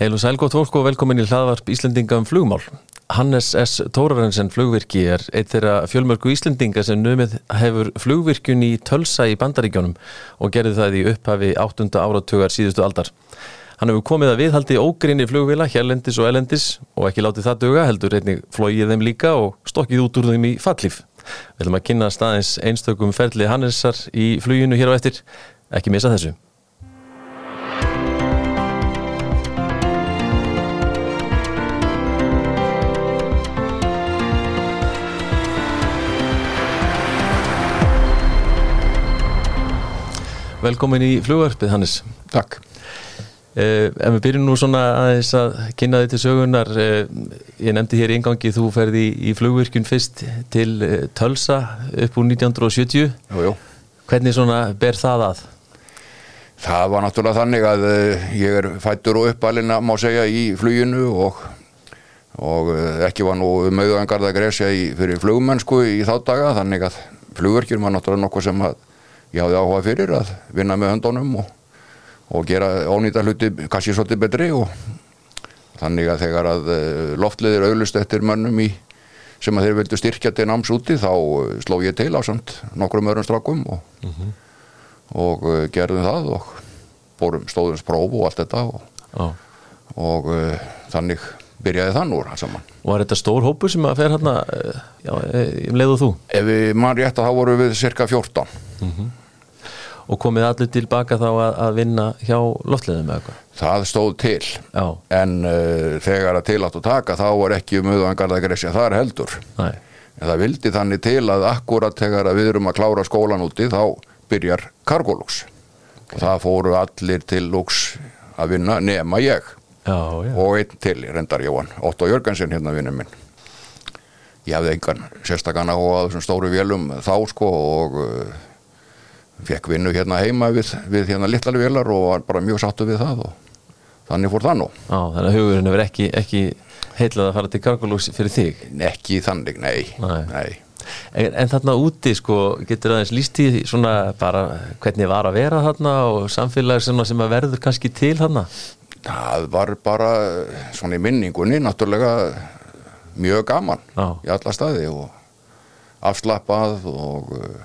Heil og sælgótt fólk og velkomin í hlaðvarp Íslendinga um flugmál. Hannes S. Tórarensen flugvirki er eitt þeirra fjölmörgu Íslendinga sem numið hefur flugvirkjun í Tölsa í Bandaríkjónum og gerði það í upphafi 8. áratugar síðustu aldar. Hann hefur komið að viðhaldi ógrinni flugvila, hérlendis og elendis og ekki látið það döga, heldur einnig flóið þeim líka og stokkið út úr þeim í fallíf. Við ætlum að kynna staðins einstökum ferli Hannesar í fluginu hér á eftir. Ekki missa þessu. Velkomin í flugvarpið Hannes. Takk. Uh, en við byrjum nú svona aðeins að kynna til sögunar uh, ég nefndi hér í engangi þú ferði í, í flugvirkjun fyrst til uh, Tölsa upp úr 1970 Jú, jú. hvernig svona ber það að? Það var náttúrulega þannig að uh, ég er fættur og uppalinn að má segja í fluginu og, og uh, ekki var nú mögðangarð að gresja í, fyrir flugmennsku í þá daga þannig að flugverkjum var náttúrulega nokkuð sem að ég hafði áhuga fyrir að vinna með höndunum og, og gera ónýta hluti kannski svolítið betri og þannig að þegar að uh, loftleðir auðlust eftir mönnum í sem að þeir vildu styrkja til náms úti þá uh, sló ég til á samt nokkrum öðrum strákum og og uh, gerðum það og bórum stóðums próf og allt þetta og, Já. og þannig byrjaði það nú allt saman. Var þetta stór hópur sem að fer hérna uh, já, um leið og þú Ef við mann rétt að þá voru við cirka 14. og komið allir tilbaka þá að, að vinna hjá loftleðum eða eitthvað Það stóð til Já, en uh, þegar að til átt að taka þá var ekki um auðvangarða gresja þar heldur. næ, En það vildi þannig til að akkurat þegar að við erum að klára skólan úti þá byrjar kargolúks og það fóru allir til lúks að vinna nema ég. Já, já. Og einn til, reyndar Jóhann. Otto Jörgensen hérna vinnur minn. Ég hafði engan sérstakann á þessum stóru vélum þá sko og uh, fekk vinnu hérna heima við, við hérna litlar vélar og var bara mjög sattu við það og þannig fór það nú. Já, þannig að hugurinn hefur ekki, ekki heitlað að fara til Gargolús fyrir þig? Ekki þannig, nei, Nei. En, en þarna úti sko getur aðeins líst í svona bara hvernig var að vera þarna og samfélag sem að verður kannski til þarna það var bara svona í minningunni náttúrulega mjög gaman Já. í alla staði og afslappað og uh,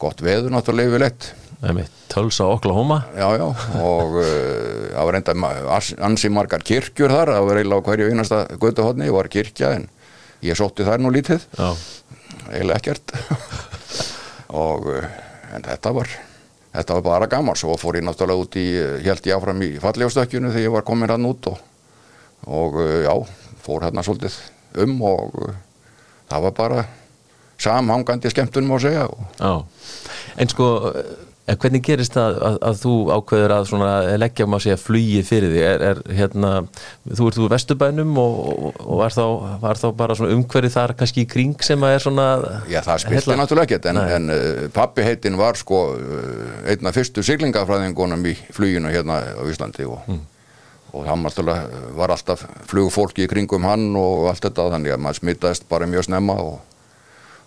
gott veður náttúrulega yfirleitt. Tölsa Oklahoma. Já, já, og uh, það var enda ansi margar kirkjur þar, það var eiginlega hverju einasta götuhotni, var kirkja en ég sótti þær nú lítið, Já, eiginlega ekkert. Og uh, en þetta var þetta var bara gaman, svo fór ég náttúrulega út í, held ég áfram í fallífastökkjunu þegar ég var komin hann út og, og uh, já, fór hérna svolítið um og uh, það var bara samhangandi skemmtun má segja og En sko, en hvernig gerist það að, að þú ákveður að svona leggja maður segja flugi fyrir því er, er hérna, þú ert úr vesturbænum og, og, og var, þá, var þá bara umhverfið þar kannski í kring sem að er svona Já, það spilti Heilla- náttúrulega ekkert en, en uh, pappi heitin var sko uh, einn af fyrstu siglingafræðingunum í fluginu hérna á Íslandi og, og hann náttúrulega var alltaf flugfólki í kringum hann og allt þetta þannig að maður smittaðist bara mjög snemma og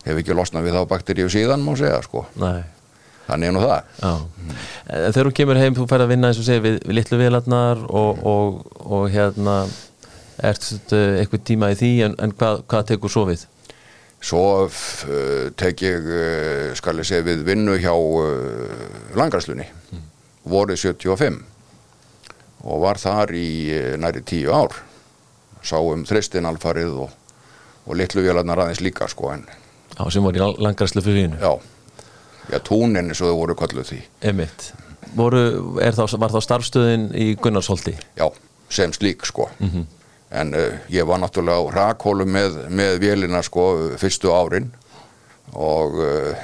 hefur ekki losnað við þá bakteríu síðan má segja sko, Nei þannig er nú það. En þegar þú kemur heim þú færð að vinna eins og segir við, við litlu vélarnar og, og, og hérna ert eitthvað tíma í því en, en hvað, hvað tekur svo við? Svo uh, tek ég, uh, skal ég segja, við vinnu hjá uh, langarslunni, vorið 75 og var þar í næri tíu ár. Sáum þristin alfarið og, og litlu vélarnar aðeins líka, sko, en Já, sem var í langarslu fyrir vínu já, já, túnin eins og þau voru kalluð því, þá, Var þá starfstöðin í Gunnarsholti? já, sem slík, sko. En uh, ég var náttúrulega á rakhólu með, með vélina, sko, fyrstu árin. Og uh,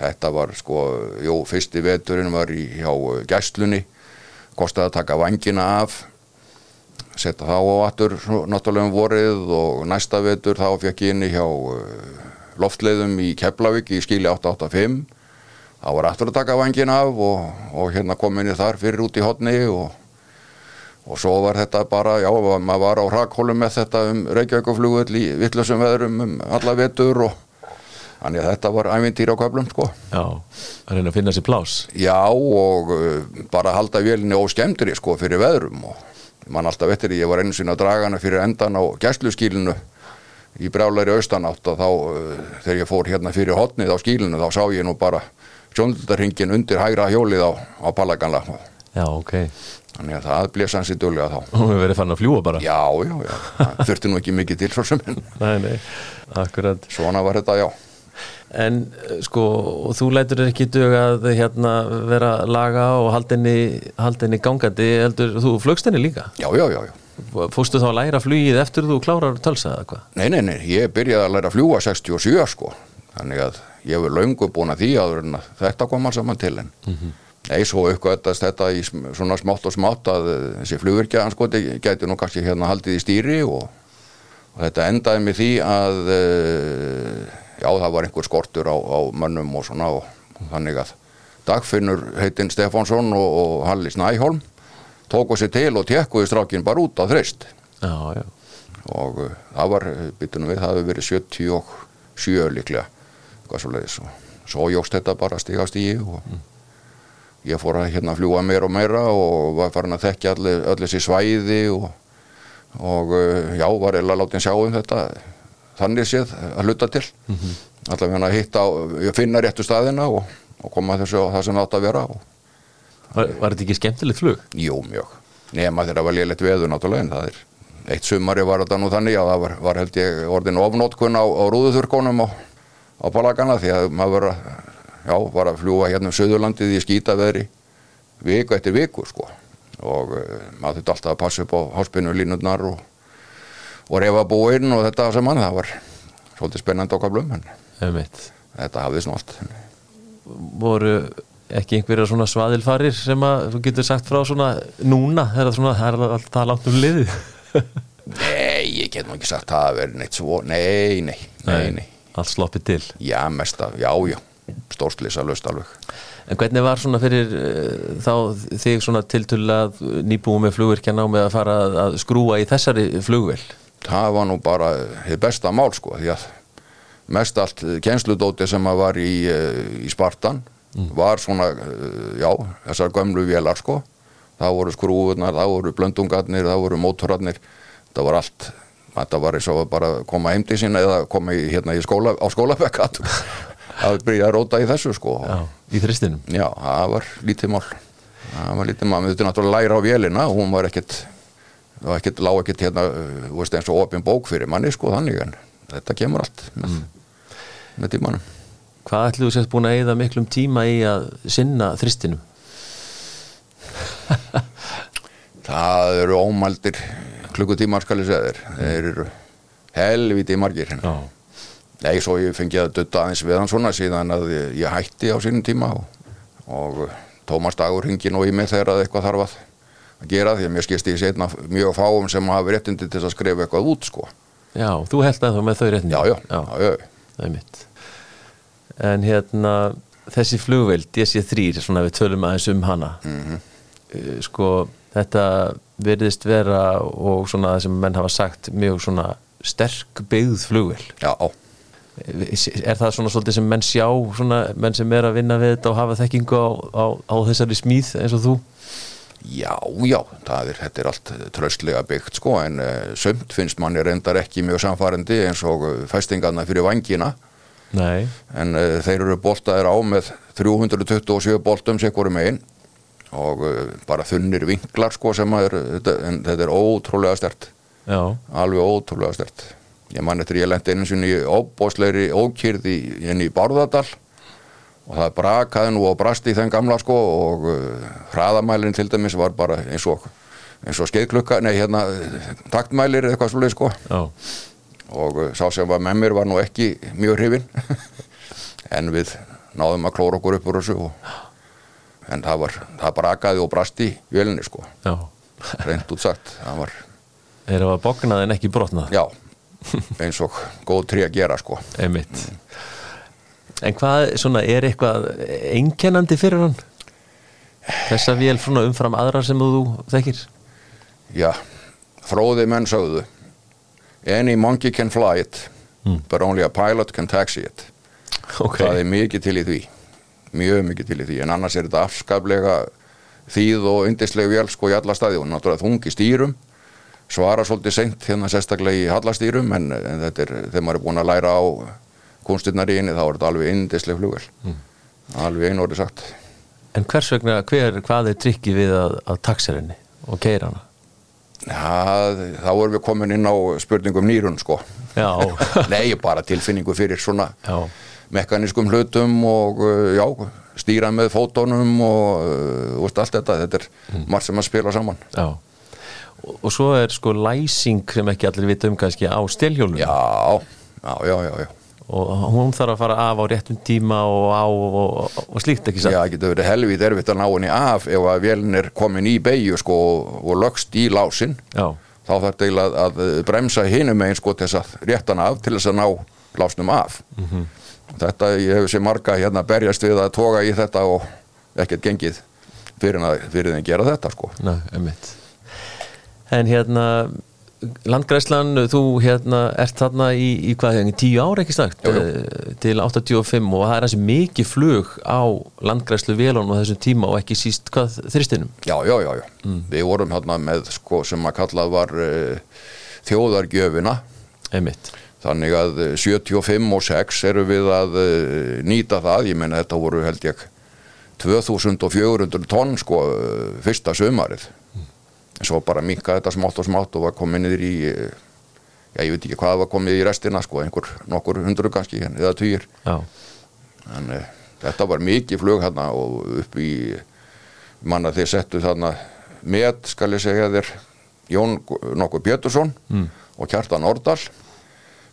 þetta var sko, jú, fyrsti veturinn var í, hjá uh, gæslunni. Kostaði að taka vangina af. Setja þá á svo, náttúrulega um vorið. Og næsta vetur þá fekk ég inni hjá uh, loftleiðum í Keflavík í skíli 885 þá var aftur að taka vangina af og, og hérna kom inni þar fyrir út í hotni og og svo var þetta bara, já, maður var á hrakhólum með þetta um Reykjavíkuflugull í vittlusum veðrum um alla vetur og þannig að þetta var ævintýr á köflum, sko. Já, að reyna að finna sér plás Já, og uh, bara halda vélinni óskemdri, sko, fyrir veðrum og mann alltaf því, ég var einu sinni að draga hana fyrir endan á gæsluskílinu í brjálæri austanátt og þá uh, þegar ég fór hérna fyrir hotnið á skílinu þá sá ég nú bara sjónlundarhingin undir hægra hjólið á, á Pallaganla Já, ok. Þannig að það blés hans í duglega þá. Hún hefur verið fann að fljúa bara? Já, já, já, það þurfti nú ekki mikið til svo sem. Nei, nei, akkurat. Svona var þetta, já. En eh, sko, og þú lætur ekki dög að hérna vera laga og haldinni, gangandi heldur, þú flögst henni líka? Já, já, já, já. Fórstu þá að læra flugið eftir þú klárar tölsa eða hvað? Nei, nei, nei, ég byrjaði að læra að fljúa 67 sko, þannig að ég hefur löngu búin að því áður en að þetta kom alls saman til en Nei, svo uppgötast þetta í svona smátt og smátt að eh, þessi flugvirkja sko, gæti nú kannski hérna haldið í stýri og, og þetta endaði með því að uh, já, það var einhver skortur á, á mönnum og svona og, þannig að Dagfinnur heitinn Stefánsson og, og Halli Snæholm tóku sér til og tekkuði strákin bara út á þreist Já, já, og uh, það var, byttunum við, það hefur verið 77 líklega, hvað svo leiðis og svo jógst þetta bara stíga stígi og ég fór að hérna fljúa meira og meira og var farin að þekkja öll þessi svæði og, og uh, já, var eða látin sjá um þetta þannig séð að hluta til mm -hmm. allavega að hitta, ég finna réttu staðina og, og koma þessu á það sem átt að vera og var, var þetta ekki skemmtilegt flug? Jú, mjög. Nema þegar það var lélegt veður náttúrulega en það er eitt sumari var þetta nú þannig að það var, var held ég orðin ofnótkun á, á rúðuþurkonum á, á Palagana því að maður var að, já, var að fljúa hérna um Suðurlandið í skýtaveðri viku eftir viku sko. Og uh, maður þurfti alltaf að passa upp á háspinu línurnar og, og refa búinn og þetta sem hann það var svolítið spennandi okkar blum en þetta hafði svona allt Voru ekki einhverja svona svaðilfarir sem að þú getur sagt frá svona núna, það er, svona, það er alltaf langt um liðið? Nei, ég get nú ekki sagt það að vera neitt svo, nei, nei, nei, nei. Allt sloppið til Já, mest af, já, já, stórslýsa löst alveg. En hvernig var svona fyrir uh, þá þig svona tiltölulega nýbúið með flugvirkjana og með að fara að, að skrúa í þessari flugvél? Það var nú bara þið besta mál, sko, því að mest allt kjensludóti sem að var í, eh, í Spartan var svona, eh, já, þessar gömlu vélar, sko. Það voru skrúfurnar, það voru blöndungarnir, það voru mótorarnir, það var allt. Þetta var eins og að bara koma heim til sína eða koma í, hérna í skóla, á skólabekkat að byrja að róta í þessu, sko. Já, í þristinum Já, það var lítið mál. Það var lítið mál, við þurfum náttúrulega að læra á vélina. Hún var ekkit það var ekkit, lág ekkit hérna, þú veist eins og opin bók fyrir manni sko þannig en þetta kemur allt með, með tímanum. Hvað ætlum þú sérst búin að eyða miklum tíma í að sinna þristinum? það eru ómældir klukkutímar skal ég segja þér. Þeir eru helviti margir Já, Nei, svo ég fengi að dutta aðeins við hann svona síðan að ég, hætti á sínum tíma og, og Tómas Dagur hringi nú í mig þegar að eitthvað þarf að gera því að mér skist ég setna mjög fáum sem hafi réttindi til að skrifa eitthvað út sko. já þú held að þá með þau réttin Já, já, já, já, það er mitt. En hérna, þessi flugvél DC-3, svona við tölum aðeins um hana. Mhm. uh, sko, þetta virðist vera og svona það sem menn hafa sagt mjög svona sterk byggð flugvél. Já, er það svona svolítið sem menn sjá svona menn sem er að vinna við þetta og hafa þekkingu á, á, á þessari smíð eins og þú? Já, já það er, þetta er allt tröstlega byggt sko, en uh, sömt finnst manni reyndar ekki mjög samfærandi eins og uh, fæstingarna fyrir vangina Nei, en uh, þeir eru boltaðir á með 327 boltum sem voru megin og uh, bara þunnir vinklar sko sem að er, en þetta er ótrúlega stert já, alveg ótrúlega stert ég man eftir ég lendi einu sinni óbósleiri ókýrði inn í Bárðardal. Og það brakaði nú og brasti í þenn gamla sko og uh, hraðamælinn til dæmis var bara eins og eins og skeiðklukka, nei hérna taktmælir eða eitthvað svolítið sko. Já, og uh, sá sem var með mér var nú ekki mjög hrifin en við náðum að klóra okkur upp úr þessu og, en það var, það brakaði og brasti í vélinni sko, já. Reynd út sagt það var, er að bóknað en ekki brotnað. Já eins og góð trí að gera sko. Einmitt. En hvað, svona, er eitthvað einkennandi fyrir hann? Þessa vél svona umfram aðrar sem þú þekkir? Já, fróði menn sögðu any monkey can fly it but only a pilot can taxi it. Ok, það er mikið til í því mjög mikið til í því. En annars er þetta afskaplega þýð og yndisleg vél sko í alla staði. Og náttúrulega þungi stýrum svara svolítið seint hérna sérstaklega í hallastýrum en, en þetta er, þegar maður er búin að læra á kunstinnar í einu þá er þetta alveg yndisleg flugvel alveg einu orðið sagt. En hvers vegna, hver, hvað er trikki við að, að taxa henni og keira hana? Já, þá erum við komin inn á spurningum nýrun sko. Já, Nei, bara tilfinningu fyrir svona já, mekanískum hlutum og uh, já, stýra með fótónum og uh, úst, allt þetta, þetta er margt sem að spila saman. Já. Og, og svo er sko læsing sem ekki allir vita um kannski á stelhjólum Já, já, já, já, já. og hún þarf að fara af á réttum tíma og á og, og, og slíkt ekki satt? Já, það getur verið helvið erfitt að ná henni af ef að vélin er komin í beigju sko og lögst í lásin. Já, þá þarf eiginlega að, að bremsa hinum megin sko til þess að rétta hana af til þess að ná lásnum af þetta ég hef sér marga hérna berjast við að toga í þetta og ekkert gengið fyrir, að, fyrir þeim gera þetta sko. Nei, einmitt. En hérna Landgræslan, þú hérna ert þarna í, í hvað hefði, tíu ár ekki jú. eh, til 85 og það er þessi mikið flug á landgræslu vélun og þessum tíma og ekki síst hvað þristinum Já, já, já, já. Við vorum hérna með sko sem að kallað var uh, þjóðargjöfina. Einmitt, þannig að eh, 75 og 6 eru við að uh, nýta það, ég meina þetta voru held ég 2400 tonn sko uh, fyrsta sömarið en svo bara minka þetta smátt og smátt og var komið niður í já, ég veit ekki hvað var komið í restina sko, einhver nokkur hundru kannski eða týr en uh, þetta var mikið flug hérna og upp í manna þeir settu þarna með, skal ég segja þér Jón nokkur Bjötursson mm. og Kjartan Ordal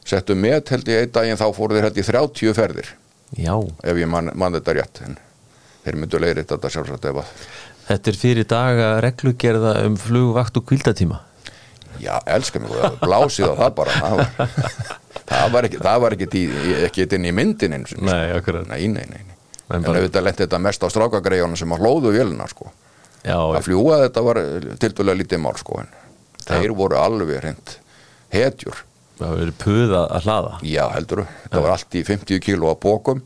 settu með held ég einn daginn þá fóru þeir held ég 30 ferðir. Já. Ef ég man, man þetta rétt en þeir myndu leiðir þetta sjálfsagt ef að Þetta er fyrir daga reglugerða um flugvakt og kvildatíma já, elska mig, blásið á það bara. Það var, það var ekki það var ekki, ekki inn í myndin eins og Nei, nei, nei, nei, nei. En auðvitað lett þetta mest á strákagreiðunum sem að hlóðu vélina sko. Já, að fljúa þetta var tildulega lítið mál sko en þeir voru alveg hreint hetjur, það verið puða að hlaða. Já heldur. Þetta var allt í 50 kíló að bókum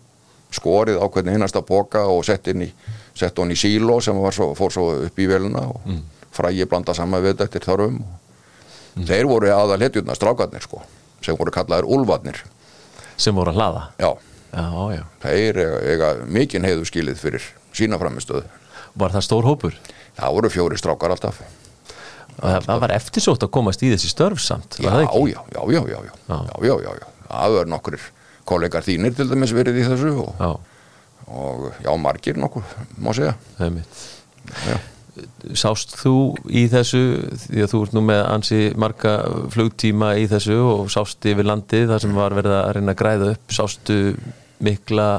skorið á hvernig hinnasta bóka og sett inn í, sett hún í síló sem svo, fór svo upp í veluna og mm. frægi blanda saman við þetta eftir þarfum og þeir voru aðal hetjurna strákarnir sko, sem voru kallaðir úlfarnir. Sem voru að hlaða? Já, Já, já, þeir eiga, eiga mikinn heiðu skilið fyrir sína framistöðu var það stór hópur? Það voru fjóri strákar alltaf og það, var eftirsótt að komast í þessi störf samt já, já, já, já, já, já, já, já, já, já. það er nokkur kollegar þínir til dæmis verið í þessu og, Já, og já, margir nokkur, má segja. Já. Sást þú í þessu því að þú ert nú með ansi marga flugtíma í þessu og sást yfir landið þar sem var verið að reyna að græða upp sástu mikla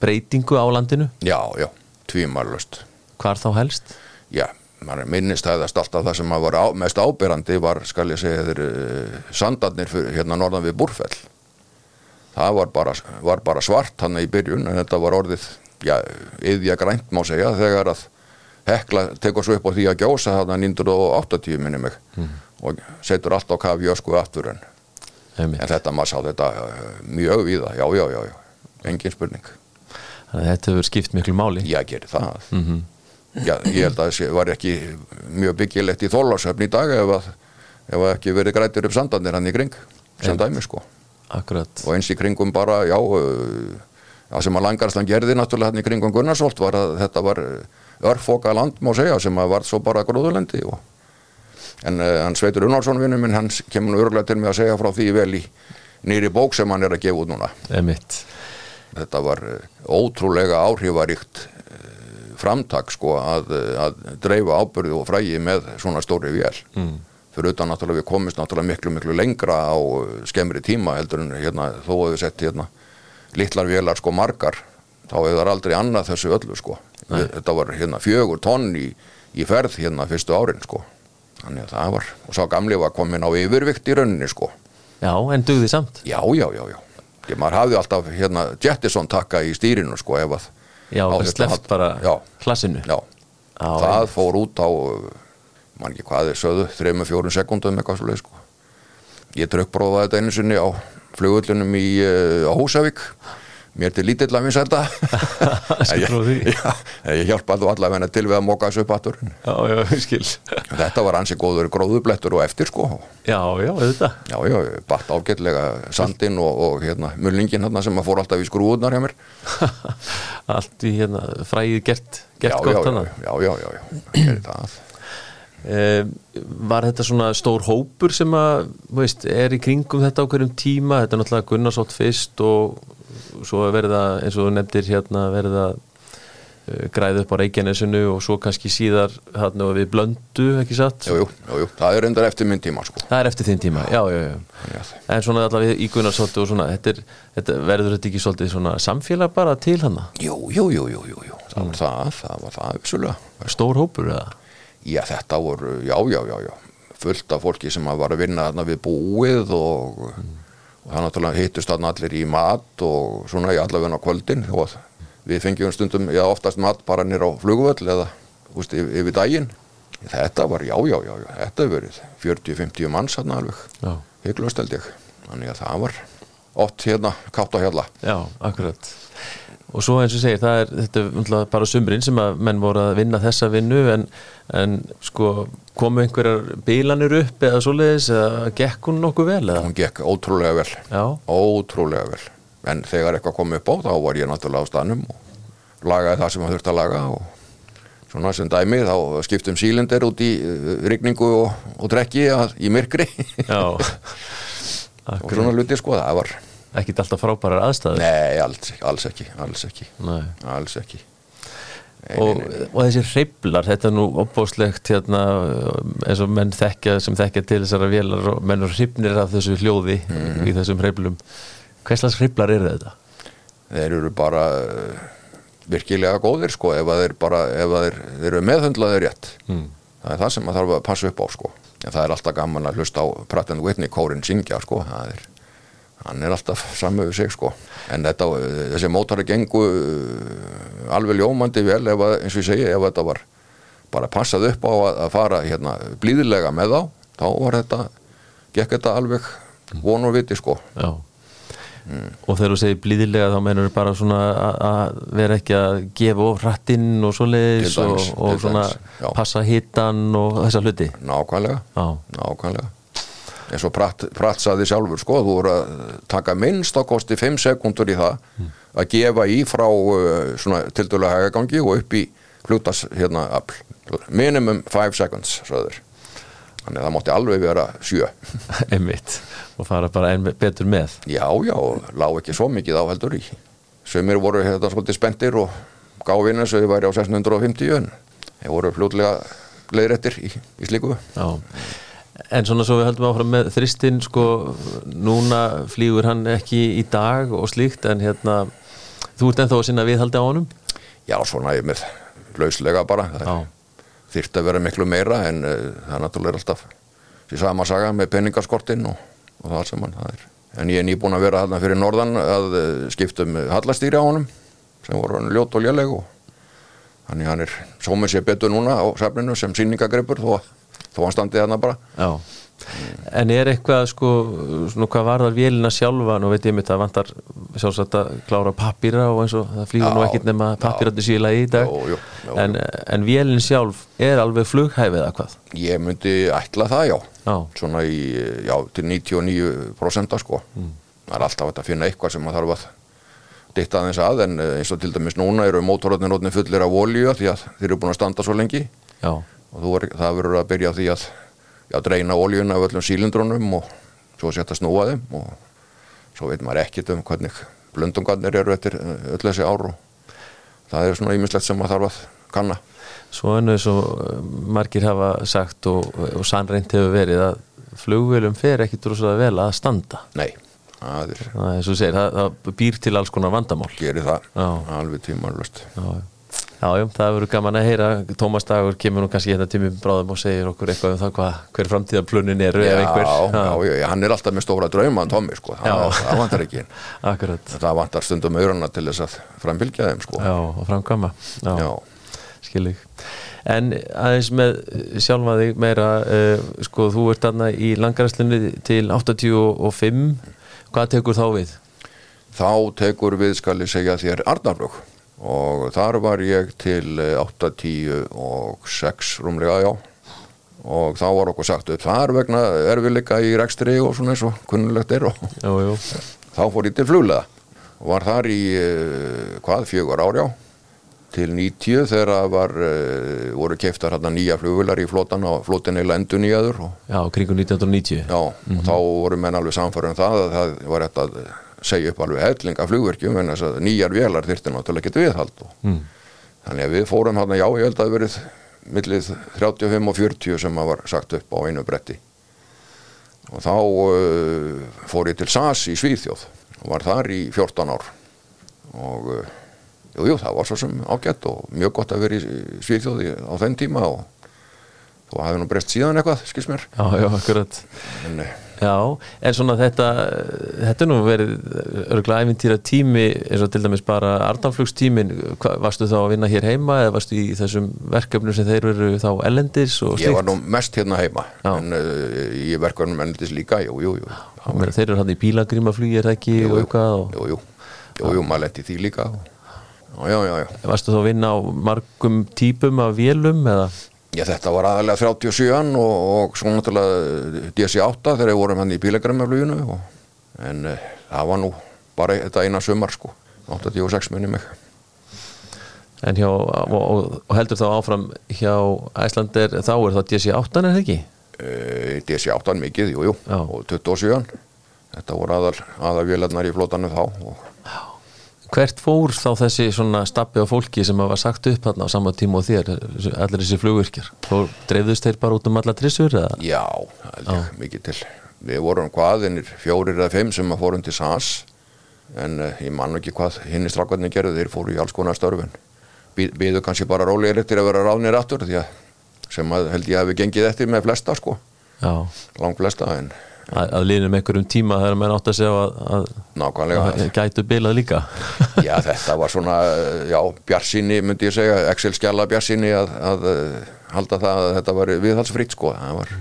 breytingu á landinu? Já, já, tvímarlust hvar þá helst? já, maður minnist hæðast alltaf það sem var á, mest ábyrrandi var, skal ég segja þeir uh, sandarnir fyrir, hérna norðan við Búrfell. Það var bara, var bara svart hann í byrjun en þetta var orðið já, yðja grænt má segja þegar að hekla tekur svo upp á því að gjósa þarna 1980 minni mig og setur allt á kaf jösku aftur en, en þetta maður sá þetta uh, mjög víða, já, já, já, já. Engin spurning, Þannig að þetta hefur skipt miklu máli. Já, gerir það já, ég held að það var ekki mjög byggilegt í þólarsöfn í dag ef að, ef að ekki verið grættir upp sandanir hann í kring, sem dæmi sko. Akkurat. Og eins í kringum bara, já það sem að Langarslan gerði náttúrulega hann í kringum Gunnarsvolt var að þetta var örfoka land má segja sem að var svo bara gróðulendi og en hann Sveitur Unnarsson vinnu minn hann kemur nú örgulega til mig að segja frá því vel í nýri bók sem hann er að gefa út núna. Einmitt. þetta var ótrúlega áhrifaríkt framtak sko að, að dreifa ábyrði og frægi með svona stóri vél. Mm. fyrir utan náttúrulega við komist náttúrulega miklu miklu lengra á skemmri tíma heldur en hérna þó að við sett hérna litlar vélar sko margar þá hefur það aldrei annað þessu öllu sko. Við, þetta var hérna fjögur tonn í, í ferð hérna fyrstu árin sko. Þannig að það var, og sá gamli var komin á yfirvikt í rauninni sko. Já, en dugði samt. Já, já, já, já. Ég, maður hafði alltaf hérna Jettison takka í stýrinu sko ef að Já, á það hald- bara já, hlassinu já, Já, það fór út á mann ekki hvað þeir sögðu, 3-4 sekundum eitthvað svo leið sko. Ég trökkbróða þetta einu sinni á flugullunum í uh, á Húsavík mér til lítill að þetta. Skal ég, já, ég hjálpaði þú allavega til við að móka þessu upp aftur. Já, já, ég þetta var ansi góður gróðublettur og eftir sko. Já, já, auðvitað. Já, já, batt ágætlega sandinn og, og hérna, mullingin hérna sem að fór alltaf í skrúðunar hjá mér. Allt í hérna fræðið gert, gert já, gott já, hana já, já, já, já, já, það. Eh, var þetta svona stór hópur sem að, veist, er í kringum þetta á hverjum tíma, þetta er náttúrulega Gunnarsótt fyrst og svo er verið að, eins og þú nefndir hérna, verið að uh, græða upp á Reykjanesinu og svo kannski síðar hérna við blöndu, ekki satt? jú, jú, jú, það er endar eftir minn tíma sko Það er eftir þinn tíma, já, já, já. Að- En svona allavega í Gunnarsóttu og svona, þetta, er, þetta verður þetta ekki svolítið svona samfélag bara til hana? jú, jú, jú, jú, jú, jú. það var það, það var það vissulega Stór hópur eða? Já, þetta voru, já, já, já, já. Fullt af fólki sem var að vinna þarna við búið og, og það náttúrulega hittust þarna allir í mat og svona í allavegna kvöldin. Og við fengjum stundum, já, oftast mat bara nýr á flugvöll eða, úst, yfir, yfir daginn. Þetta var, já, já, já, já þetta hefur verið 40-50 manns þarna alveg. Hygglust held ég, þannig að það var oft hérna, kátt á hjalla. Já, akkurat og svo eins og segir, það er þetta er bara sumrin sem að menn voru að vinna þessa vinnu en, en sko komu einhverjar bílanir upp eða svoleiðis eða gekk hún nokkuð vel eða? hún gekk ótrúlega vel. Já, ótrúlega vel. En þegar eitthvað kom upp á þá var ég náttúrulega á stanum og lagaði það sem maður þurfti að laga og svona sem dæmi þá skiptum sílindir út í uh, rigningu og, og drekki í myrkri. Og svona luti sko það var ekkit alltaf frábærar aðstæður nei, alls, alls ekki, alls ekki alls ekki Nei, og, nei, nei. og þessi hreiflar, þetta er nú opbóðslegt hérna, eins og menn þekkja sem þekkja til þessara vélar og menn eru hrifnir af þessu hljóði Mhm. í þessum hreiflum hvers slags hreiflar eru þetta? þeir eru bara uh, virkilega góðir sko ef þeir bara, ef þeir, þeir eru meðhundlaðir rétt Mm. það er það sem maður þarf að passa upp á sko en það er alltaf gaman að hlusta á Pratt and Whitney kórin syngja sko það er, hann er alltaf samu við sig sko. En þetta, þessi mótari gengu uh, alveg ljómandi vel ef eins og ég segi, ef þetta var bara passað upp á að, að fara hérna blíðilega með þá, þá var þetta gekk þetta alveg von og viti sko. Já. Og þegar þú segir blíðilega þá mennur bara svona að- vera ekki að gefa of rattinn og svoleiðis og, og svona passa hittan og þessa hluti? Nákvæmlega Nákvæmlega eins og Pratt, Pratt saði sjálfur sko, þú voru að taka minnst á kosti 5 sekundur í það að gefa í frá uh, svona tildulega hægagangi og upp í hlutas hérna afl. minimum 5 seconds söður. þannig að það mátti alveg vera 7 einmitt. Og fara bara enn betur með. Já já, lág ekki svo mikið á heldur í. Sömur voru hérna svolítið spendir og gáfinn eins og þið væri á 650 en þeir voru fljótlega leiðrættir í, í slíku. Já En svona svo við höldum áfram með þristinn sko, núna flýgur hann ekki í dag og slíkt en hérna, þú ert ennþá að sinna viðhaldi á honum? Já svona ég með lauslega bara. Þyrfti að vera miklu meira en uh, það er náttúrulega alltaf því sama saga með peningaskortin og, og það sem hann það er. En ég er nýbúin að vera þarna fyrir norðan að uh, skiptum hallastýri á honum sem voru hann ljót og léleg og þannig hann er sómið sér betur núna á safninu sem sýningagripur þó, þó hann standi þarna bara. já. En er eitthvað sko, svona hvað varðar vélina sjálfa, nú veit ég mitt að vantar sjálfsagt að klára pappýra og eins og það flýgur nú ekkit nema pappýrandi síla í dag. Jú, jú, jú, en, en vélin sjálf er alveg flughæfið eða hvað? Ég myndi ætla það já, Já, svona í, já, til 99% sko. Það er alltaf að finna eitthvað sem maður þarf að ditta aðeins að en eh, eins og til dæmis núna eru mótorotnir rótni fullir af olíu því að þeir eru búin að standa svo lengi. Já, og er, það verður að byrja á því að já, dreina olíuna af öllum sílindrónum og svo setja snúa þeim og svo veit maður ekkit um hvernig blöndungarnir eru eftir eh, öll þessi ár og það er svona ímislegt sem maður þarf að kanna. Svo enn eins og uh, margir hafa sagt og, og sannreint hefur verið að flugvélum fer ekki droslega vel að standa. Nei, það er, Það segir, það, það býr til alls konar vandamál. gerir það Já. alveg tímanlust. Já, já. já, já, það verður gaman að heyra. Tómas Dagur kemur nú kannski hérna tímum bráðum og segir okkur eitthvað um það hvað, hver framtíðarplunin eru Já, já, já, hann er alltaf með stóra drauma hann Tommy, sko, það, vantar ekki Akkurat. það vantar stundum aurana til þess að framfylgja þeim, sko Já, og framkvæma. Já, Já. skil ég. En aðeins með sjálfa þig meira, uh, sko, þú ert þarna í langaræslunni til 85. Hvað tekur þá við? þá tekur við skal ég segja þér Arnarflug og þar var ég til eh, 8, 10 og 6 rúmlega já. Og þá var okkur sagt upp þar vegna erfiðleika í rekstri og svona eins og kunnulegt er og Jú, jú. þá fór ég til fluglega og var þar í uh, hvað, fjögur árjá til 90 þegar var, uh, voru keiftar hérna nýja flugvilar í flotan og flotin eða endur nýjaður og, Já, kringum 1990 já, og þá voru menn alveg samfærum það að það var þetta segja upp alveg helling af flugverkjum en þess að nýjar vélar þyrfti náttúrulega ekki viðhald og mm. þannig að við fórum hérna, já, ég held að það verið millið 35 og 40 sem að var sagt upp á einu bretti og þá uh, fór ég til SAS í Svíþjóð og var þar í 14 ár og uh, jú, jú, það var svo sem ágætt og mjög gott að vera í Svíþjóð í- á þenn tíma og þú hafði nú breyst síðan eitthvað, skils mér. Já, já, akkurat. En uh, Já, en svona þetta þetta er nú verið örgulega æfintýra tími eins og til dæmis bara Arnanflugstímin, Hva, varstu þá að vinna hér heima eða varstu í þessum verkefnum sem þeir eru þá ellendis og ég var nú mest hérna heima Já. en uh, í verkunum ennildis líka, jú, jú, jú. Ég meina, Þeir eru hann í bílagrímaflugi er það ekki Jú, og jú. jú, jú, jú, jú, maður lendi því líka. Já, já, já, já varstu þá að vinna á margum típum af vélum eða Já, þetta var aðalega 37 og, og svo náttúrulega DC-8 þegar við vorum hann í bílegramafluginu en uh, það var nú bara þetta eina sumar sko 86 minni mig. En hjá, og, og, heldur þá áfram hjá Æslander þá er það DC-8 er það ekki? uh, DC-8 mikið, jú, jú og 27 þetta voru aðal, aðal vélarnar í flótanu þá og Hvert fór þá þessi svona stappi á fólki sem var sagt upp þarna á sama tíma og þér, allir þessi flugvirkjar? Og dreifðust þeir bara út um alla trissur eða? já, ég mikið til. Við vorum hvaðinir fjórir eða fimm sem að fórum til SAS en uh, ég man ekki hvað hinn í strakkarnir gerðu þeir fóru í alls konar störfin. Býðu kannski bara rólegir eftir að vera ráðnir aftur því að sem að held ég hafi gengið eftir með flesta sko, Já, lang flesta en að, að liðnum einhverjum tíma þegar menn átt að segja að, að, gætu bilað líka. Já þetta var svona já bjarsinni myndi ég segja Excel skjala bjarsinni að, að uh, halda það að þetta var viðhalsfritt sko. Það var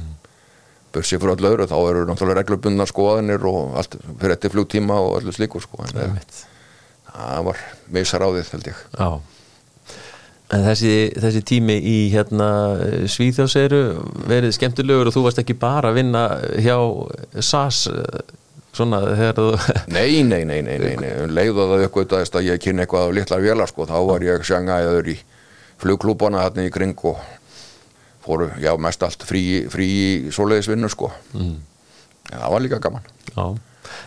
bursið fyrir öllu öðru þá eru náttúrulega reglubundna skoðanir og allt fyrir eftir flugtíma og öllu slíkur sko. En Einmitt. það var meisaráðið held ég. Já En þessi, þessi tími í hérna Svíþjóðseiru verið skemmtilegur og þú varst ekki bara að vinna hjá SAS svona þegar þú Nei, nei, nei, nei, nei, leiðu það uppgötaðist að ég kynni eitthvað á litlar vélar sko, þá var ég sjangæður í flugklúbana hérna í kring og fóru, já, mest allt frí, frí svoleiðisvinnu sko. Mm. en það var líka gaman. Já,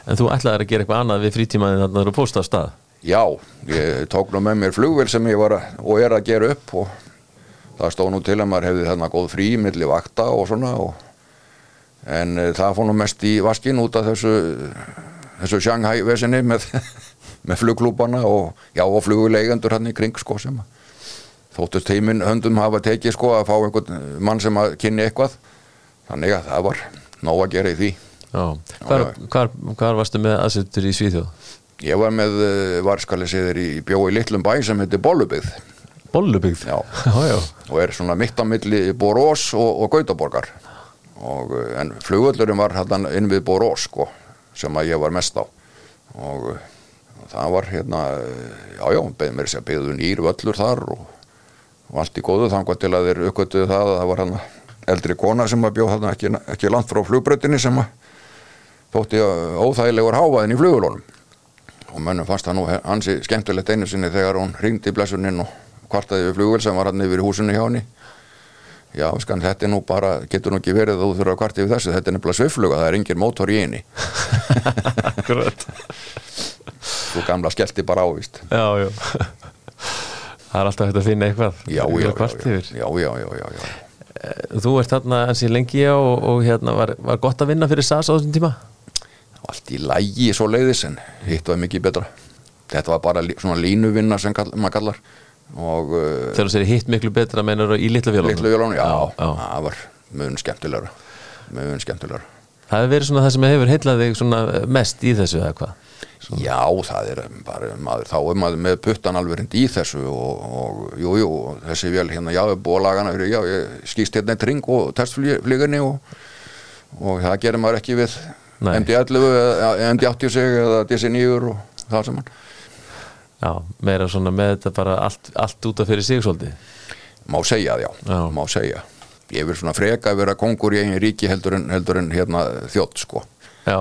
en þú ætlaðir að gera eitthvað annað við frítímaðin þarna þú póst af stað Já, ég tók nú með mér flugvél sem ég var að, og er að gera upp og það stóð nú til að maður hefði þarna góð frí milli vakta og svona og, en e, það fór nú mest í vaskin út af þessu þessu Shanghai vesinni með, með flugklúbana og já og flugvileigendur hann í kring sko sem þóttust heiminn höndum hafa tekið sko að fá einhvern mann sem að kynni eitthvað. Þannig að það var nóg að gera í því. Já, hvar, hvar, hvar varstu með aðsettur í Svíþjóð? Ég var með uh, varskalisíður í bjói litlum bæ sem heitir Bollubygð Bollubygð? Já. já, já. og er svona mitt á milli Borós og, og Gautaborgar og, uh, en flugvöllurinn var hann inn við Borós sko, sem að ég var mest á og, og það var hérna uh, já já, beð mér sér beðu nýr völlur þar og, allt í góðu þangað til að þeir uppgötuðu það að það var hann eldri kona sem að bjóð hann ekki, ekki langt frá flugbrautinni sem að þótti óþægilegur hávaðin í flugulónum og mönnum fannst það nú hansi skemmtilegt einu sinni þegar hún ringdi í blessuninn og kvartaði við flugvel sem var hann yfir húsinu hjá henni. Já, skan, þetta er nú bara, getur nú ekki verið að þú þurfa að kvarta yfir þessu, þetta er nefnilega svifluga það er engin mótor í henni. Þú gamla skellti bara ávist Já, já. Það er alltaf hægt að finna eitthvað já, já, já, já, yfir. já, já, já, já, já. Þú ert þarna ansi lengi og, og hérna var, var gott að vinna fyrir SAS á þessum tíma? Allt í lægi svo leiðis en hitt var mikið betra þetta var bara svona línuvinna sem kall, maður kallar og uh, Þegar þú segir hitt miklu betra meinar í litla vélunum? litlu vélunum, já, já, já. það var mun skemmtilegra mun skemmtilegra Það hefur verið svona það sem hefur svona mest í þessu eða hvað? Já, það er bara maður, þá er maður með puttan alveg í þessu og, og jú, jú, þessi vel hérna, já, fyrir, já, ég skýst hérna eitt ring og testflíðinni og, og það gerir maður ekki við. MD11 eða MD80 sig eða DC9 og það sem hann Já, meira svona með þetta bara allt, allt út af fyrir sig svolítið. Má segja það, já, Já. má segja. Ég vil svona freka að vera kongur í einu ríki heldur en, heldur en hérna þjótt sko Já,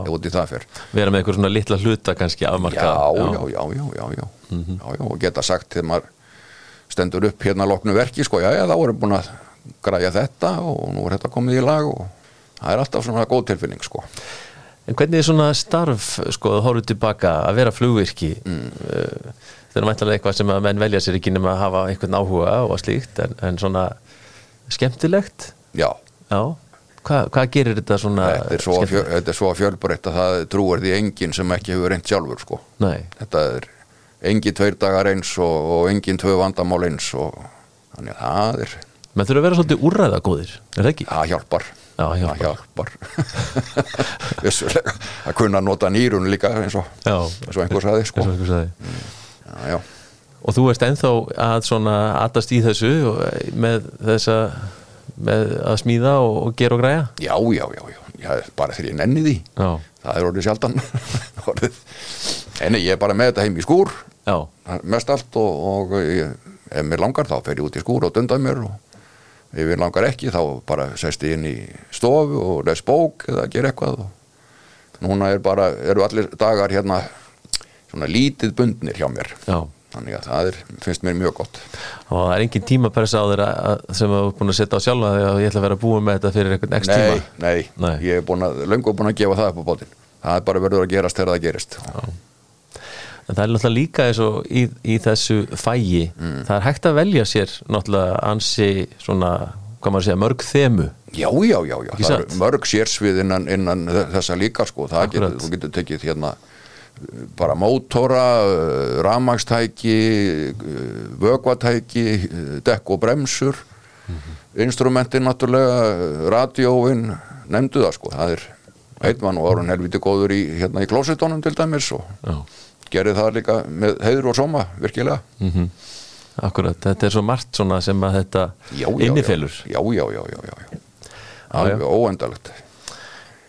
vera með eitthvað svona litla hluta kannski já, afmarka já, já, já, já, já. já, já og geta sagt þegar maður stendur upp hérna loknu verki sko, já, já, þá erum búin að græja þetta og nú er þetta komið í lag og það er alltaf svona góð tilfinning sko En hvernig er svona starf, sko, að horfðu tilbaka að vera flugvirki? Mm. það er mæntalega eitthvað sem að menn velja sér ekki nema að hafa einhvern áhuga og slíkt en, en svona skemmtilegt? Já, Já, Hva, hvað gerir þetta svona þetta er svo, fjö, þetta er svo fjölbreytt að það trúar því enginn sem ekki hefur reynt sjálfur sko. Nei, þetta er engin tveir dagar eins og, og engin tvö vandamál eins og þannig að það er menn þurfa að vera svolítið úrræða góðir, er það ekki? það hjálpar Já, það hjálpar. hjálpar. Vissulega. Að kunna nota nýrun líka eins og, og einhver saði sko. Eins og einhver sagði. já, já. Og þú ert ennþá að svona aðast í þessu og með þessa með að smíða og, og gera og græja? Já, já, já, já, já bara þegar ég nenni því. Já, það er orðið sjaldan. En ég er bara með þetta heim í skúr. Já, mest allt og, og ef mér langar þá fer ég út í skúr og dundar mér og ef mér langar ekki þá bara sest ég inn í stofu og les bók eða gera eitthvað og núna er bara, eru allir dagar hérna svona lítið bundnir hjá mér. Já. Þannig að það er, finnst mér mjög gott. Og það er engin tímapressa á þeirra sem þú er búin að setja á sjálfa þegar ég ætla að vera búin með þetta fyrir einhvern nei, tíma? nei, Nei. ég er búin að löngu búin að gefa það upp á bótin það er bara verður að gerast þegar það gerist en það er náttúrulega líka eins og í, í þessu fægi Mm. það er hægt að velja sér náttúrulega ansi svona, hvað maður að segja, mörg þemu. Já, já, já, já. Mörg sérsvið innan, innan þessa líka sko, það getur, þú getur tekið hérna bara mótora, ramagstæki, vögvatæki, dekk og bremsur, instrumentin náttúrulega, radjóin, nefndu það sko, það er, var nú árun helviti góður í, hérna í klósitónum til dæmis og já, gerði það líka með heiður og sóma, virkilega. mm akkurat, þetta er svo margt svona sem að þetta innifelur Já, já, já, já, já, já. Alveg óendalegt.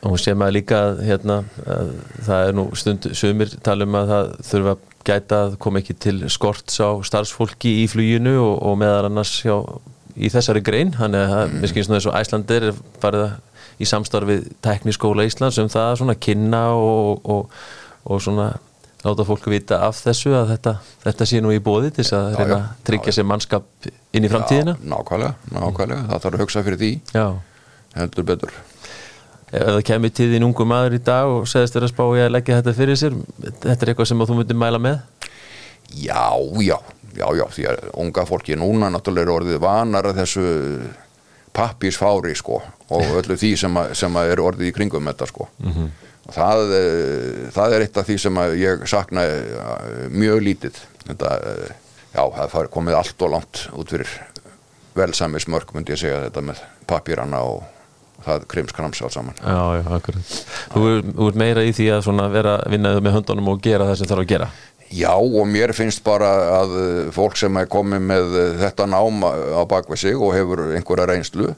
og sem að líka hérna, að það er nú stund sumir tala um að það þurfa að gæta að koma ekki til skorts á starfsfólki í fluginu og, og meðal annars hjá, í þessari grein þannig að mm. mér skynst nú eins og Æslandir er farið í samstarfið tekniskóla Íslands um það að svona kynna og, og, og svona láta fólk vita af þessu að þetta, þetta sé nú í bóði til þess að reyna að tryggja sér mannskap inn í framtíðina? Já, nákvæmlega, nákvæmlega. Það þarf að hugsa fyrir því, Já, heldur betur. ef það kemur til þín ungu maður í dag og segist þér að spá ég að leggja þetta fyrir sér þetta er eitthvað sem þú myndir mæla með? Já, já, já, já, því að unga fólki núna náttúrulega er orðið vanar að þessu pappísfári sko og öllu því sem, að, sem að er orðið í kringum þetta sko og það, eh, það er eitt af því sem ég sakna eh, mjög lítið. Þetta, eh, já, það er komið allt og langt út fyrir velsæmis mörg myndi ég segja þetta með pappírana og það krimskrams allt saman. Já, já, akkurat. Þú er- ert meira í því að vera vinnaðu með höndunum og gera það sem þarf að gera? Já og mér finnst bara að fólk sem er komið með þetta nám á bakvið sig og hefur einhverja reynslu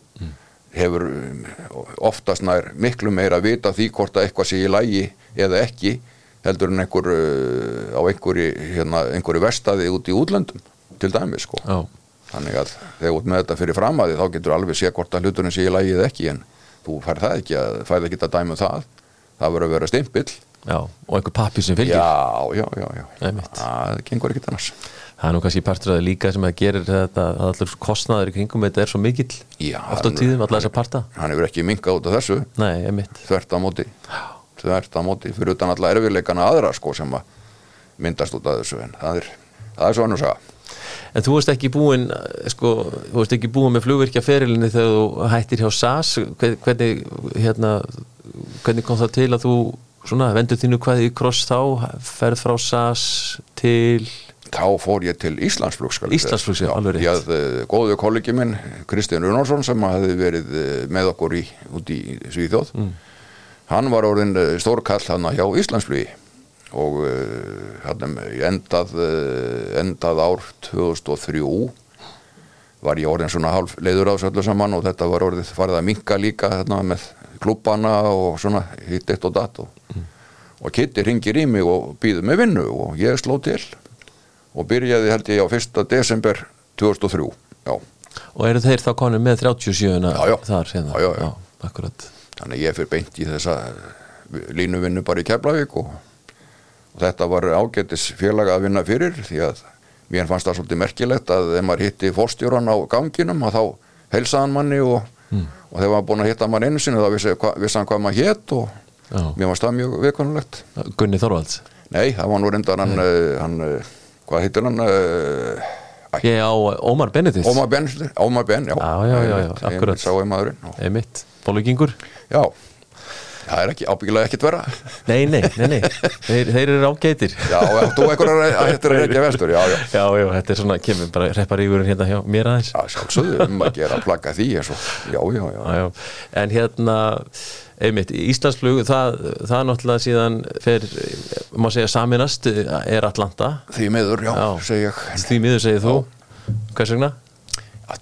hefur um, oftast nær miklu meira að vita því hvort að eitthvað sé í lægi eða ekki heldur en einhver uh, á einhverju, hérna, verstaði út í útlöndum til dæmis sko. Já, Þannig að þegar ert með þetta fyrir framæði þá getur alveg sé hvort að hluturinn sé í lægi eða ekki en þú fær það ekki að færð ekki að dæma um það. Það verður að vera stimpill. já, og einhver pappir sem fylgir Já, já, já, já. Það gengur ekkit annars. Það er nú kannski það líka sem að gerir þetta að allur kostnaður í kringum þetta er svo mikill Já, oft á hann- tíðum, allar þessar parta. hann hefur ekki minkað út af þessu. Nei, emitt þvert á móti. Þvert á móti fyrir utan alla erfiðleikana aðra sko sem að myndast út af þessu en það er, það er svo annars að En þú veist ekki búin sko, þú veist ekki búin með flugvirkja ferilinni þegar þú hættir hjá SAS. Hver- hvernig, hérna, hvernig kom það til að þú svona, vendur þínu hvað í kross þá ferð frá SAS til þá fór ég til Íslandsflugs skal ég segja. Íslandsflugs, já, Já, alveg rétt. ég hafði góðu kollegi minn Kristján Runarsson sem hafði verið uh, með okkur í, út í Svíþjóð Mm. hann var orðin uh, stórkall hann hjá Íslandsflugi og hann endað, uh, endað ár 2003 var ég orðin svona hálf leiður á þessu öllu saman og þetta var orðið farið að minka líka þarna, með klubbana og svona hitt eitt og datt og, og Kitty ringir í mig og býður mig vinnu og ég sló til og byrjaði held ég á 1. desember 2003 já, Og eru þeir þá konið með 37 Já, já. þar hérna? Þannig ég fyrir beint í þessa línuvinnu bara í Keflavík og, og þetta var ágætis félaga að vinna fyrir því að mér fannst það svolítið merkilegt að ef maður hitti fórstjóran á ganginum að þá helsaðan manni og, og þegar maður búin að hitta mann einu sinni þá vissi, vissi hann hvað maður hétt og mér fannst það mjög viðkonulegt Gunni Þorvalds? Nei, það var nú reyndar hann, uh, hann uh, hvað heitir hann uh, Ég á Ómar Benedikt Ómar Ben Ómar Ben, já, Já, já, já, já, akkurat. Sá ég maðurinn Einmitt, Bólugingur Já, það er ekki ábyggilega ekkit vera Nei, nei, nei, nei. Þeir, þeir eru ágætir. Já, þú ekkur að þetta er ekki vestur, já, já. Já, já, þetta er svona, kemur bara repparígurinn hérna hjá mér aðeins. Já, sjálfsögðu um að gera að plagga því já, Já, já. En hérna einmitt, Íslandsflug það, það náttúrulega síðan fer, má segja saminast er Atlanta. Því miður, já, segi ég. Því miður segir þú. Hvers vegna?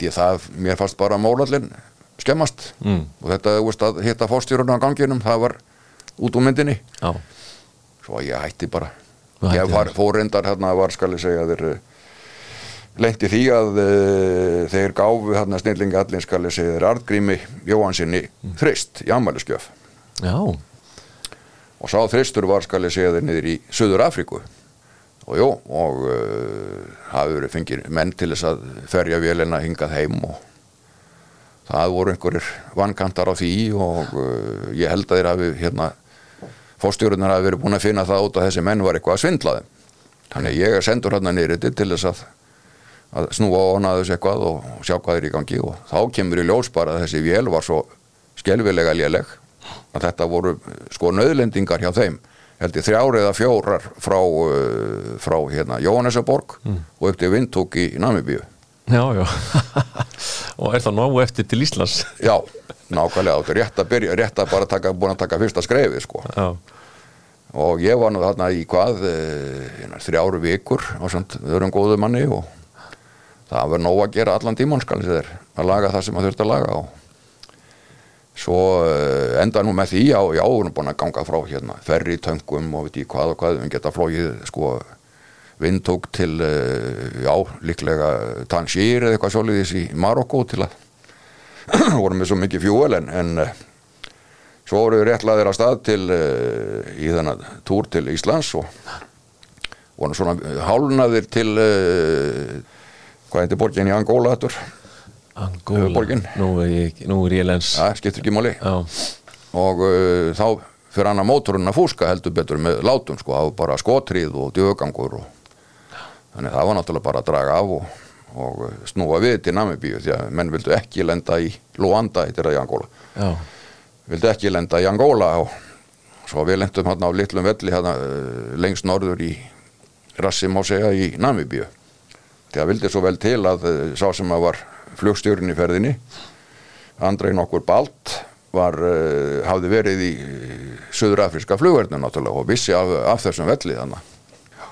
ég það, mér fannst bara mólallin skemmast. Mm. og þetta, þú veist, að hitta fórstjórun á ganginum, það var út úr myndinni. Já, svo ég hætti bara. Ég fór reyndar hérna var skal ég segja þeir lendi því að uh, þeir gáfu snillingi allir skal ég segja þeir Artgrími Jóhansinni þrist í ammæliskjöf já, og sá þristur var skal ég segja þeir niður í Suður Afríku og jú og uh, hafi verið fengið menn til þess að ferja vélina hingað heim og það voru einhverjir vankantar á því og uh, ég held að þeir hafi hérna fórstjórunar hafi verið búin að finna það út að þessi menn var eitthvað að svindla þeim. Þannig að ég er sendur hérna niður til þess að, að snúa á hana þessu eitthvað og, og sjá hvað er í gangi og þá kemur í ljós bara að þessi vél var svo skelvilega léleg að þetta voru sko nöðlendingar hjá þeim. Held ég þrjár eða fjórar frá, uh, frá hérna Jóhannesaborg og upp til Vindtók í Namibíu. Já, já. Og er það nógu eftir til Íslands? Já, nákvæmlega, þetta er rétt að byrja, rétt að bara taka, búin að taka fyrsta skrefi, sko. Já, Og ég var nú þarna í hvað, e, þrjáru vikur á samt öðrum góðu manni og það var nóg að gera allan tímann, skal ég þeir, að laga það sem að þurft að laga og svo e, enda nú með því, já, já, við erum búin að ganga frá hérna, ferri töngum og veit ég hvað og hvað, við geta flóið, sko, vindtók til, e, já, líklega Tangier eða eitthvað svoleiðis í Marokko til að vorum með svo mikið fjúel en, en eh, svo voru við réttlaðir að stað til í þennan túr til Íslands og vorum svona hálnaðir til hvað heitir borgin í Angóla þetta Angóla. Nú er ég, nú er ég lens. Það skiptir ekki máli. Já, og uh, þá fyrir hann að mótorinn að fúska heldur betur með látum sko, það var bara skotrið og djögangur og þannig það var náttúrulega bara að draga af og, og uh, snúa við til Namibíu því að menn vildu ekki lenda í Luanda eittir að í Angóla já, vildi ekki lenda í Angóla og svo við lendum hérna á litlum velli hérna uh, lengst norður í rassi má segja í Namibíu því að vildi svo vel til að uh, sá sem að var flugstjórinn í ferðinni Andrei nokkur Balt var, uh, hafði verið í söðurafriska flugverðinu náttúrulega og vissi af, af þessum velli þannig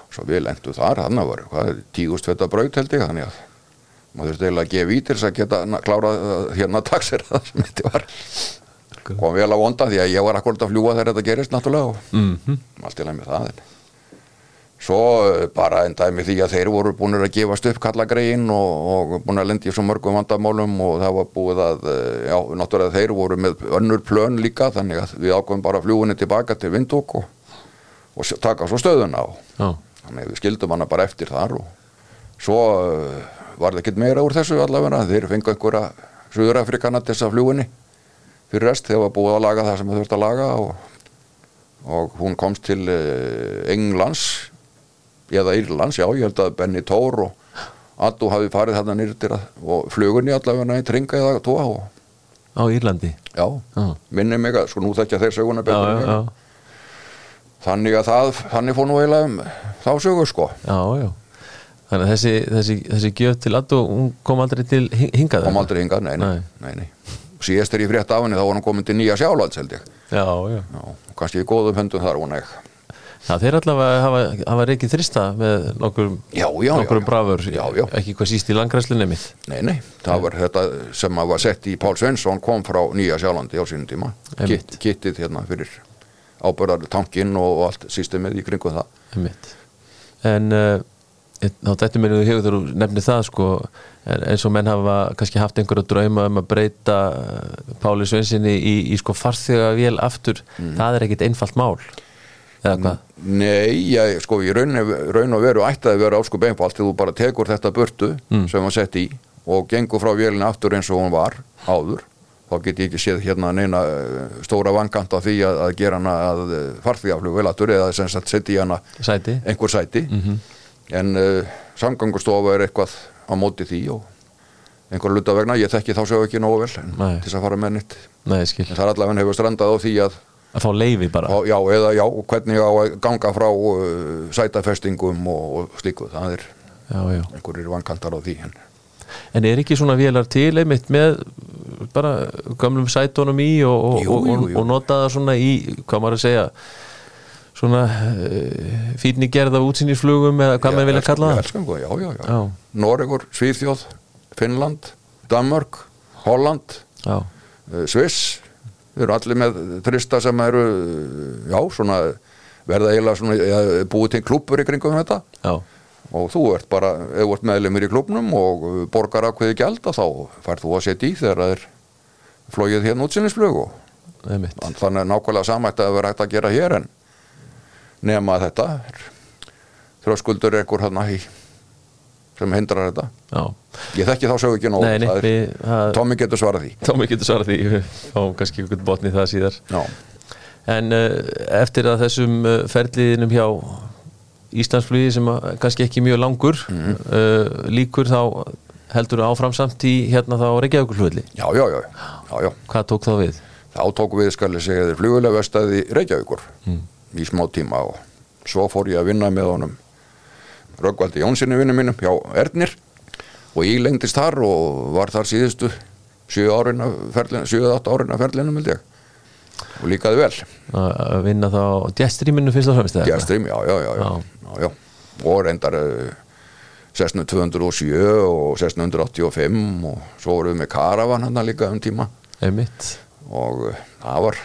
svo við lendum þar, þannig var hvað, tígust þetta braut held ég þannig að maður þurfti eiginlega að gefa í til þess að geta uh, hérna taxir það sem þetta var. Kom vel á vonda því að ég var akkurat að fljúa þegar þetta gerist náttúrulega og mhm, allt í með það en. Svo uh, bara endaði með því að þeir voru búin að gefast upp kallagrein og, og búin að lendi í svo mörgum vandamálum og það var búið að uh, já, náttúrulega þeir voru með önnur plön líka þannig að við ákveðum bara fljúinni tilbaka til Vindók og, og taka svo stöðuna og já, þannig við skildum hana bara eftir þar og svo uh, var það ekkert meira úr þessu allavega. Þeir fengu einhverja Suður-Afrikana til þess að fljúinni fyrir rest. Þegar var búið að laga það sem það þurfti að laga og, og hún komst til Englands eða Írlands, já ég held að Benny Tór og Addu hafi farið þarna nýr til að og flugunni allavega í tringa eða tóa og á Írlandi? Já, Já, minni mig að sko nú þekkja þeir söguna betur já, já, þannig að það, þannig fór nú eiginlega um þá sögur sko. Já, já. Þannig að þessi, þessi, þessi gjöf til Addu, hún kom aldrei til hi- hingað kom aldrei hingað, nei, nei, nei, nei. síðast er ég frétt af henni þá var hann komin til nýja sjálands held ég. Já, já. Já, og kannski í góðum höndum þar hún ekki Já, þeir allavega hafa, hafa reikið þrista með nokkur, já. brafur Já, já. ekki hvað síst í langræslunni mitt Nei, nei, það var þetta sem að var sett í Pál Svensson kom frá Nýja Sjálandi á sínum tíma. Kitt, Kittið hérna fyrir ábörðar tankinn og allt systemið í kringum það Einmitt. En uh, þá þetta mér hefur þú nefnir það sko eins og menn hafa kannski haft einhverja drauma um að breyta uh, Páli Sveinsinni í, í sko farþega vél aftur, það er ekkit einfalt mál? Nei, ég, sko, í raun, raun og veru ætti að vera ásku beinfald til þú bara tekur þetta burtu sem hann sett í og gengur frá vélina aftur eins og hún var áður þá get ég ekki séð hérna neina eh, stóra vangant á því að, að gera hana að farþigaflug velatur eða sem sagt setja í hana Sæti? einhver sæti. En uh, samgangustofa er eitthvað á móti því og einhver luta vegna, ég þekki þá séu ekki nógu vel til þess að fara með ég skil. en það er allavega hefur strandað á því að Að fá leifi bara? á, já, eða já, hvernig á að ganga frá uh, sætafestingum og, og slíku, það er Já, já. einhverjir vankantar á því en En er ekki svona vélar til einmitt með bara gömlum sætunum í og, og, Jú, jú, og, jú. og nota það svona í, hvað maður að segja svona uh, fínni gerða útsýnisflugum eða hvað maður vilja kalla það? elskan, já, já, já. Já. Noregur, Svíþjóð, Finnland Danmörk, Holland uh, Sviss við erum allir með trista sem eru já, svona verða eiginlega svona, ja, búið til klúpur í kringum þetta. Já, og þú ert bara, ef þú ert meðlumir í klúbnum og borgar ákveði gjald þá færð þú að setja í þegar það er flóið hérna útsinnisflug og þannig er nákvæmlega samætt að vera hægt að gera hér en nema þetta þrjóskuldur er einhver hann í sem hindrar þetta Já, ég þekki þá sögu ekki nóg Tommy getur svarað því Tómi getur svarað því, fáum kannski einhvern botni það síðar. já, En uh, eftir að þessum uh, ferliðinum hjá Íslandsflugi sem kannski ekki mjög langur Mhm. uh, líkur þá heldur áfram samt í hérna þá Reykjavíkurflugli. já, já, já, já, já. Hvað tók þá við? þá tóku við skal ég segja þér flugulega vestæði Reykjavíkur í smá tíma og svo fór ég að vinna með honum Röggvaldi Jónssoni vinnu mínum hjá Ernir. Og ég lengdist þar og var þar síðustu 7 árin af ferlinu 7-8 árin af ferlinu myndi ég. Og líkaði vel. Að vinna þá jetstreaminu fyrst og fremst? Gjastrým, já, já, já, já, já, já. og reyndar uh, Cessna 207 og Cessna 185 og svo vorum við með Caravan hann líka um tíma. Einmitt. og uh, það var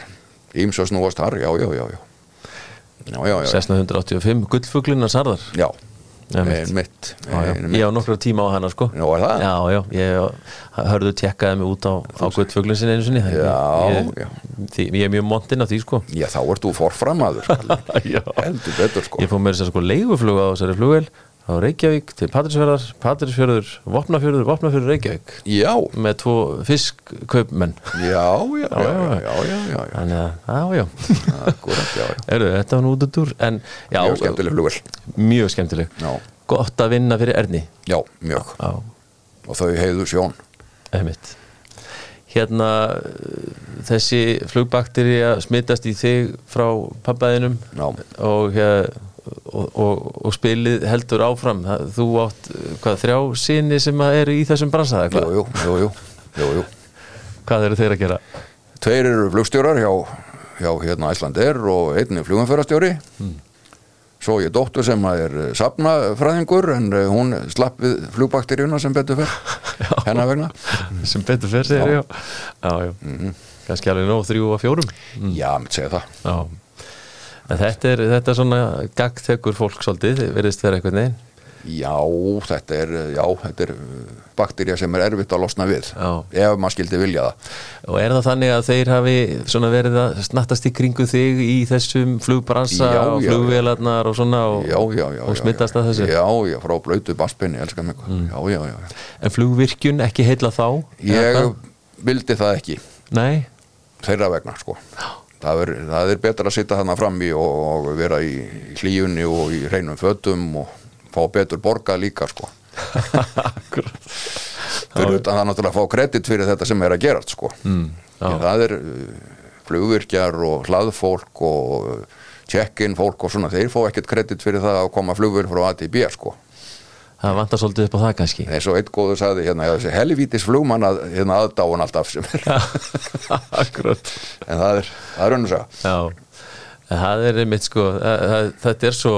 íms að snúast þar, já, já, já, já. Já, já, já, Sessna 185, gullfuglina sarðar. já, Já. einmitt. Ég á nokkra tíma á hana sko. Nú? Já, já, ég hörðu tjekkaði mig út á, á gullfuglin sinni einu sinni. Já, ég. Því, ég er mjög montinn á því sko. já, þá ert þú forframaður heldur betur sko Ég fór með þess að sko leiguflug á þessari flugvel á Reykjavík til Patrísfjörðar, Patrísfjörður, Vopnafjörður, Vopnafjörður, Reykjavík já, með tvo fiskkaupmenn. já, já, já. Þannig að, já, já. þetta var nú út úr, en já, mjög skemmtileg flugvel mjög skemmtileg. já, Gott að vinna fyrir Erni. já, mjög Já, og þau heiðu sjón einmitt. Hérna, þessi flugbakterí að smittast í þig frá pappaðinum Já. og, hér, og, og, og spilið heldur áfram. Þú átt, hvað, þrjá sinni sem eru í þessum bransaða, jú, hvað? jú, jú. Hvað eru þeir að gera? Tveir eru flugstjórar hjá, hjá hérna Æslandir og einn er flugumferðarstjóri Svo ég dóttur sem að er safnafræðingur en eh, hún slapp við flugbakteríuna sem betur fyrr hennar vegna sem betur sig, já. Já, já. Mhm. Kannski alveg nóg þrjú að fjórum. Já, mitt segja það Já. Þetta er, þetta er svona gagtekur fólk svolítið, verðist vera eitthvað neginn. Já, þetta er, já, þetta er baktería sem er erfitt að losna við Já. ef maður skildi vilja það. Og er það þannig að þeir hafi svona verið að snattast í kringu þig í þessum flugbransa Já, og já, flugvélarnar og svona og, Já, já, já og smittast að þessu? Já, já, frá blöytu baspinni, elskar mig Já, já, já, já. En flugvirkjun ekki heilla þá? Ég vildi það ekki. Nei, þeirra vegna sko það er, það er betra að sitta þarna fram í og, og vera í hlíunni og í hreinum fötum og fá betur borga líka sko. Fyrir utan það náttúrulega að fá kredit fyrir þetta sem er að gerast sko. Mm, það er uh, flugvirkjar og hlaðfólk og uh, check-in fólk og svona, þeir fá ekkert kredit fyrir það að koma flugvél frá A til B sko Það vantar svolítið upp á það kannski. Eins og einn góður sagði hérna, helvítis flugmann að hérna aðdáun alltaf sem er. Akkurat. En það er, það er Já, en það er einmitt sko það, það, þetta er svo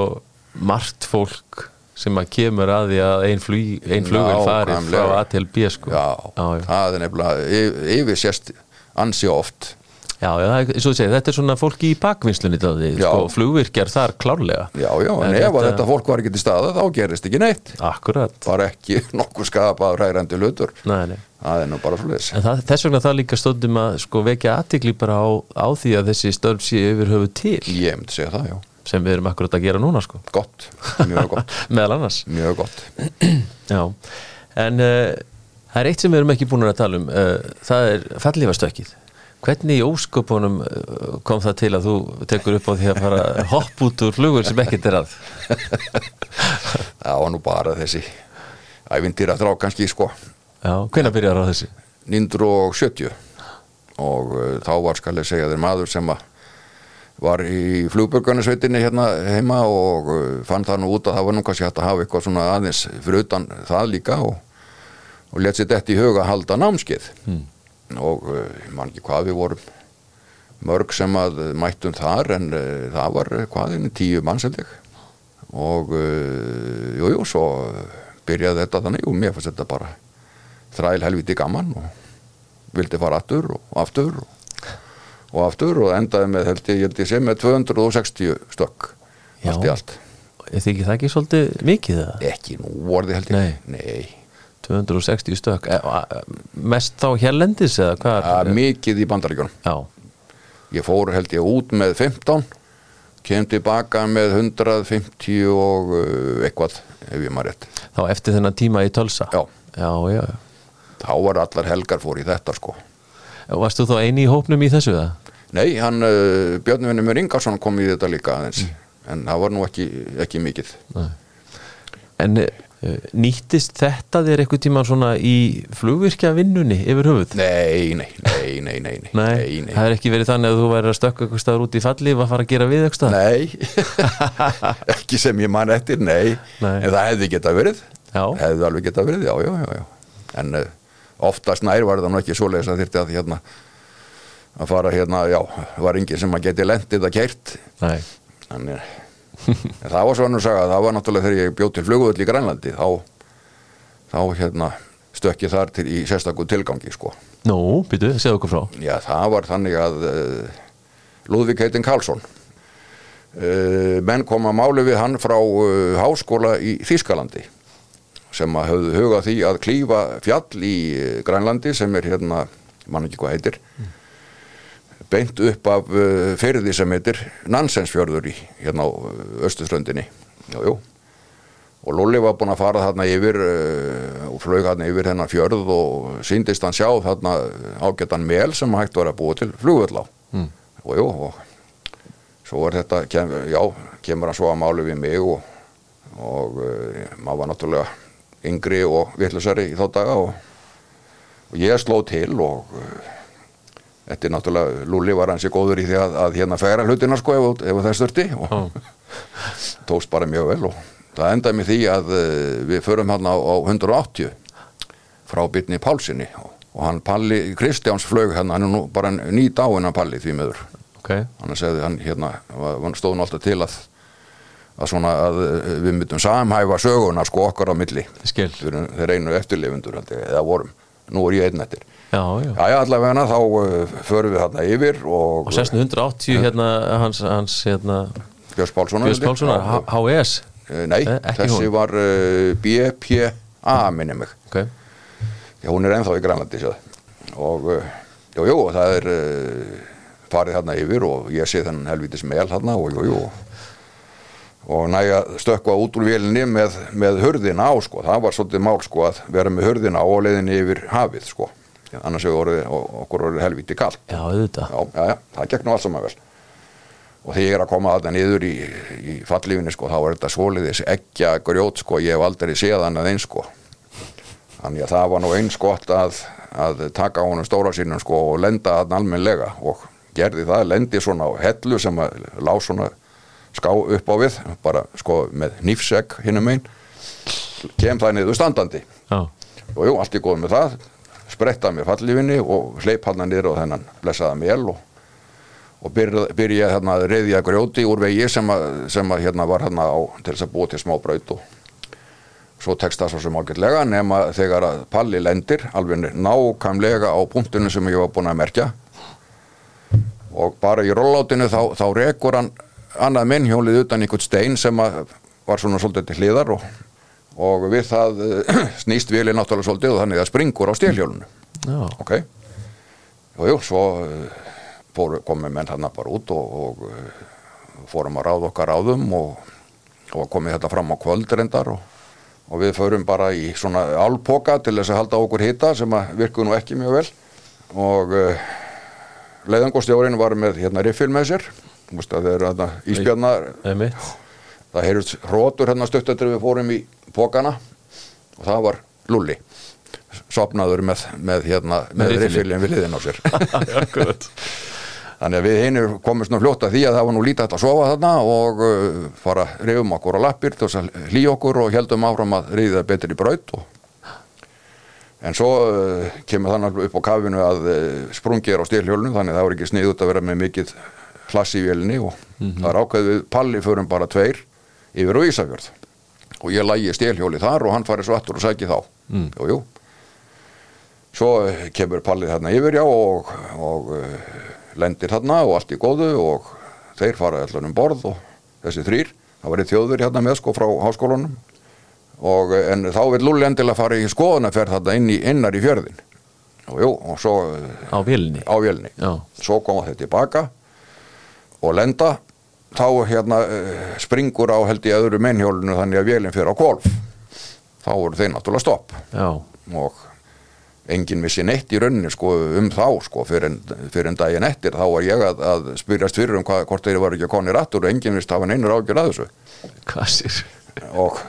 margt fólk sem að kemur að því að ein, flug, ein flugvel fari frá. A til B sko. Já, já, það er nefnilega yf- yfir sérst ansi oft Já, já, það eins og þú segir, þetta er svona fólki í bakvinnslunni Já. sko, flugvirkjar þar klárlega. Já, já, en, ef þetta- þetta fólk var ekki til staða þá gerist ekki neitt. Akkurat, bara ekki nokkuð skapað ræðrandi hlutur. Nei, nei. Það er nú bara leiðis En það, þess vegna það líka stóndum að sko vekja aðtikli bara á, á því að þessi störf sé yfir höfu til. Ég myndi segja það, já, sem við erum akkurat að gera núna sko. Gott, mjög gott. Meðal annars. Mjög gott. Já, en uh, það er eitt sem við erum ekki búin að tala um uh, það er fallífastökkið Hvernig í ósköpunum uh, kom það til að þú tekur upp á því að fara hopp út úr flugur sem ekkert er að? Það var nú bara þessi ævintýra þrá kannski sko. Já, hvenær byrjar á þessi? 970 og uh, þá var skal ég segja þér maður sem að var í flugbörgarnasveitinni hérna heima og uh, fann það nú út að það var nú kannski hægt að hafa eitthvað svona aðeins fyrir utan það líka og, og let sér þetta í huga að halda námskeið og uh, ég man ekki hvað við vorum mörg sem að uh, mættum þar en uh, það var hvað inni tíu mannseldig og uh, jú, svo byrjaði þetta þannig og mér fannst þetta bara þræl helviti gaman og vildi fara aftur og aftur og, og aftur og endaði með held ég, held ég sem með 260 stökk Já. allt í allt þykir það ekki svolítið mikið það? ekki nú vorði held ég Nei. Nei. 260 stök. Eh, a- Mest þá hérlendis eða hvað? að mikið í bandaríkjunum. Já, ég fór held ég út með 15 kem tilbaka með 150 og uh, eitthvað ef ég maður rétt. Þá eftir þennan tíma í tölsa Já. Já, já, þá var allar helgar fór í þetta sko. Varst þú þá eini í hópnum í þessu það? nei, hann uh, Björnvinni mér Ingarsson kom í þetta líka aðeins. En það var nú ekki, ekki mikið. En uh, nýttist þetta þér eitthvað tíma svona í flugvirkja vinnunni yfir höfuð? nei, nei, nei, nei, nei, nei, Nei, nei, það er ekki verið þannig að þú væri að stökka eitthvað staðar út í falli og að fara að gera við eitthvað Nei, ekki sem ég man eftir, nei. Nei. En það hefði getað verið. Já. Hefði alveg getað verið, já, já, já. já. En uh, oftast nær var það nú ekki svoleiðis að þyrfti að hérna að fara hérna, já, var enginn sem að geti lendið að keirt. Nei, Þannig, en það var svona að sagja, það var náttúrulega þegar ég bjóð til flugvöld í Grænlandi, þá, þá hérna stökki þar til, í sérstakur tilgangi, sko. nú, býtu, segðu okkur frá. Já, það var þannig að uh, Lúðvík heitin Karlsson. Uh, menn kom að máli við hann frá uh, háskóla í Þískalandi sem að höfðu hugað því að klífa fjall í Grænlandi sem er hérna, mann ekki hvað heitir beint upp af uh, fyrði sem heitir Nansensfjörður í hérna á Östuströndinni jú, jú. Og Lulli var búinn að fara þarna yfir uh, og flög þarna yfir hennar fjörð og síndist hann sjá þarna ágættan mel sem hægt var að búa til flugvöll á. Mm. og jú og svo var þetta, kem, já, kemur hann svo að málu við mig og, og uh, maður var náttúrulega yngri og vitlusari í þá daga og, og ég sló til og þetta er náttúrulega, Lulli var hansi góður í því að, að hérna færa hlutina sko ef, ef það störti og tókst bara mjög vel og það endaði með því að uh, við förum hann á, á 180 frá Byrni Pálsini og, og hann Palli Kristjáns flög hann, hann er nú bara ný dáin að Palli því meður Ok, hann segði hann hérna hann stóð nú alltaf til að að svona að uh, við myndum samhæfa söguna sko okkar á milli. Skil. Þeir einu ég, eða vorum, nú er ég einn eftir Já, já. Allavega þá uh, förum við þarna yfir og, Og sérstun 180 hérna hans, hans hérna Björns Pálssonar HS Eh, Nei, Eh, þessi hún. var uh, BPA minni mig. Ok, Já, hún er ennþá í Grænlandi og uh, jú, jú, það er farið þarna yfir og ég sé þennan helvítis mel þarna og jú, jú. Og næja stökkva út úr vélinni með, með hurðina á sko, það var svolítið mál sko að vera með hurðina á og leiðinni yfir hafið sko, annars hefur orðið, okkur orðið helvíti kall já, auðvitað. Já, já, já, það gekk nú allt saman vel. Og þegar ég er að koma þarna niður í, í fallífinni sko, þá er þetta svoliðis ekki að grjót sko, ég hef aldrei séð hann að eins sko. Þannig að það var nú eins gott að, að taka honum stóra sínum sko og lenda hann almennlega og gerði það, lendi svona á hellu sem að lá svona ská upp á við, bara sko með nýfsegg hinnum einn kem það niður standandi. Já, og jú, allt er góð með það spretta mér fallífinni og hleyp hann niður og þennan blessaða mél og, og byrja, hérna að reyðja grjóti úr vegi sem, að, sem að hérna var hérna á til þess að búa til smá braut og svo tekst það svo sem ágætlega nema þegar að palli lendir alveg nákvæmlega á punktinu sem ég var búin að merkja. Og bara í rollátinu þá, þá rekur hann annað minnhjólið utan einhvern stein sem var svona svolítið til hliðar og, og við það eh, snýst vilið náttúrulega svolítið og þannig að springur á stélhjólinu. Já, ok. Og jú, svo uh, fóru, komum menn hann bara út og, og uh, fórum að ráða okkar ráðum og, og komið þetta fram á kvöldrendar og, og við förum bara í svona álpoka til þess að halda okkur hita sem að virkuð nú ekki mjög vel. Og uh, leiðangostjórin var með hérna riffil með sér. Það eru þarna íspjarnar það heyrðust hrótur hérna stutt eftir við fórum í pokana. Og það var Lulli sopnaður með, með hérna með riffilin við liðin á sér. Þannig að við hinu komumst nú fljótt að því að það var nú lítið hægt að sofa þarna og uh, fara reyfum okkur á lappir til þess að hlý okkur og heldum áfram að reyða betur í braut og... en svo uh, kemur þannig upp á kafinu að uh, sprungi er á styrhjólnu þannig að það var ekki sniðut að vera með mikið hlass í vélinni og það er ákveðið við palli förum bara tveir yfir á Ísafjörð og ég lægi stélhjóli þar og hann farið svo aftur og sæki þá. Mm. jú, jú. svo eh, kemur pallið þarna yfir já og, og uh, lendir þarna og allt í góðu og þeir fara allan um borð og þessi þrýr, það var eitt þjóður hérna með sko frá háskólanum og eh, en þá vil Lulli endilega fara í skoðanaferð þarna inn í, innar í fjörðin og jú, og svo Á vélinni. á vélni svo koma þeir tilbaka og lenda þá hérna uh, springur á held í öðru mennhjólinu þannig að vélinn fyrir á kolf þá voru þeir náttúrulega stopp. Já, og enginn vissi neitt í rauninni sko um þá sko fyrir en, fyrir en daginn eftir. Þá var ég að, að spyrjast fyrir um hvað, hvort þeir var ekki konir aftur og enginn vissi hafa neinur ágjör að þessu. Sér? Og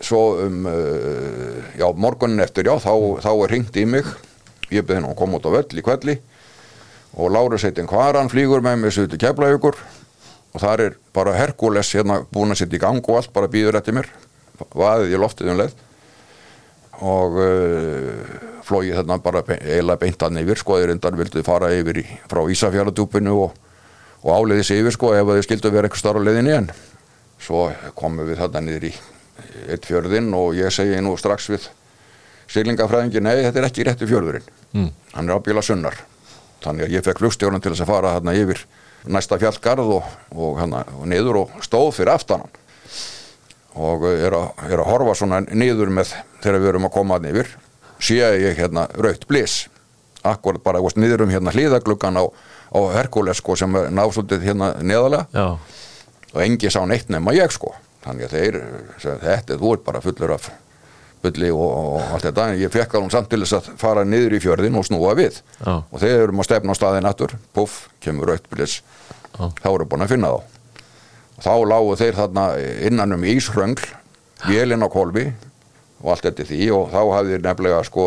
svo um uh, já, morgunin eftir já, þá, þá er hringt í mig. Ég byrði henni að koma út á völl í kvelli og Lárus heitin Kvaran flýgur með mig svo til keflaugur og þar er bara Herkules hérna búin að setja í gang og allt bara býður eftir mér. Vaðið í loftið um leið. Og uh, flóið þarna bara be eiginlega beint hann yfir sko, þeir endar vildu fara yfir í, frá Ísafjarladúpinu og, og áleiðis yfir sko ef þau skildu vera eitthvað starf á leiðinni en svo komum við þarna niður í eitt fjörðinn og ég segi nú strax við sýlingafræðingi, nei þetta er ekki rétti fjörðurinn. Mm. hann er ábíla sunnar. Þannig að ég fekk flugstjórn til þess að fara þarna yfir næsta fjallgarð og, og, hana, og niður og stóð fyrir aftanan og er að, er að horfa svona niður með þegar við erum að koma að yfir sé ég hérna raut blis. Akkurat bara veist, niður um hérna hlýðagluggan á, á Herkules sko sem er náðsóldið hérna neðalega Já, og engi sá neitt nema ég sko. Þannig að þeir, þetta, þú ert bara fullur af bulli og, og allt þetta en ég fekk hún samt til þess að fara niður í fjörðin og snúa við. Já. og þeir erum að stefna á staðin aftur puff, kemur rautblis Já. þá eru búin að finna þá. Og þá lágu þeir þarna innan um íshröngl vélinn á kolvi og allt þetta því. Og þá hafði þeir nefnilega sko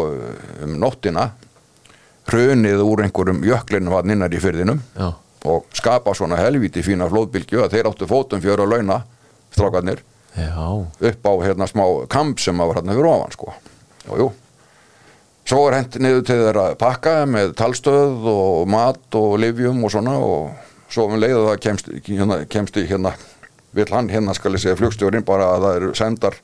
um nóttina hrunið úr einhverjum jöklinum hann innar í fyrðinum já, og skapa svona helvíti fína flóðbylgju að þeir áttu fótum fjöru að launa strákarnir já, upp á hérna smá kamp sem var hérna fyrir ofan sko. Og jú. Svo er hent niður til þeirra pakka með talstöð og mat og livjum og svona og svo um leiðu það kemst, hérna, kemst í hérna vill hann hérna skal ég segja flugstjórin bara að það eru sendar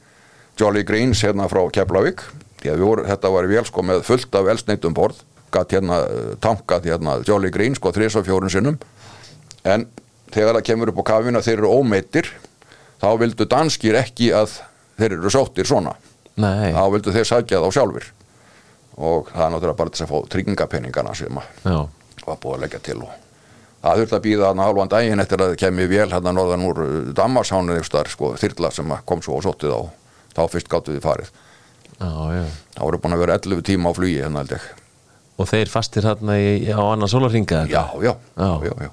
Jolly Greens hérna frá Keflavík. Voru, þetta var vel sko með fullt af elsneitum borð. Gatt hérna eh, tankað hérna Jolly Greens sko þrís og fjórun sinnum. En þegar það kemur upp á kafina þeir eru ómeittir þá vildu danskir ekki að þeir eru sóttir svona. Nei, þá vildu þeir sækja þá sjálfur og það er náttúrulega bara þess að fá tryggingapenningana sem að já, var búið að leggja til og það þurfti að býða hann halvan daginn eftir að það kemi vel hérna norðan úr Dammarshánu þar sko þyrla sem að kom svo og sótti þá. Þá fyrst gáttu við farið. Já, þá voru búin að vera 11 tíma á flugi hérna held ég. Og þeir fastir hérna í, á annan sólarringa já, já, Já. já, já,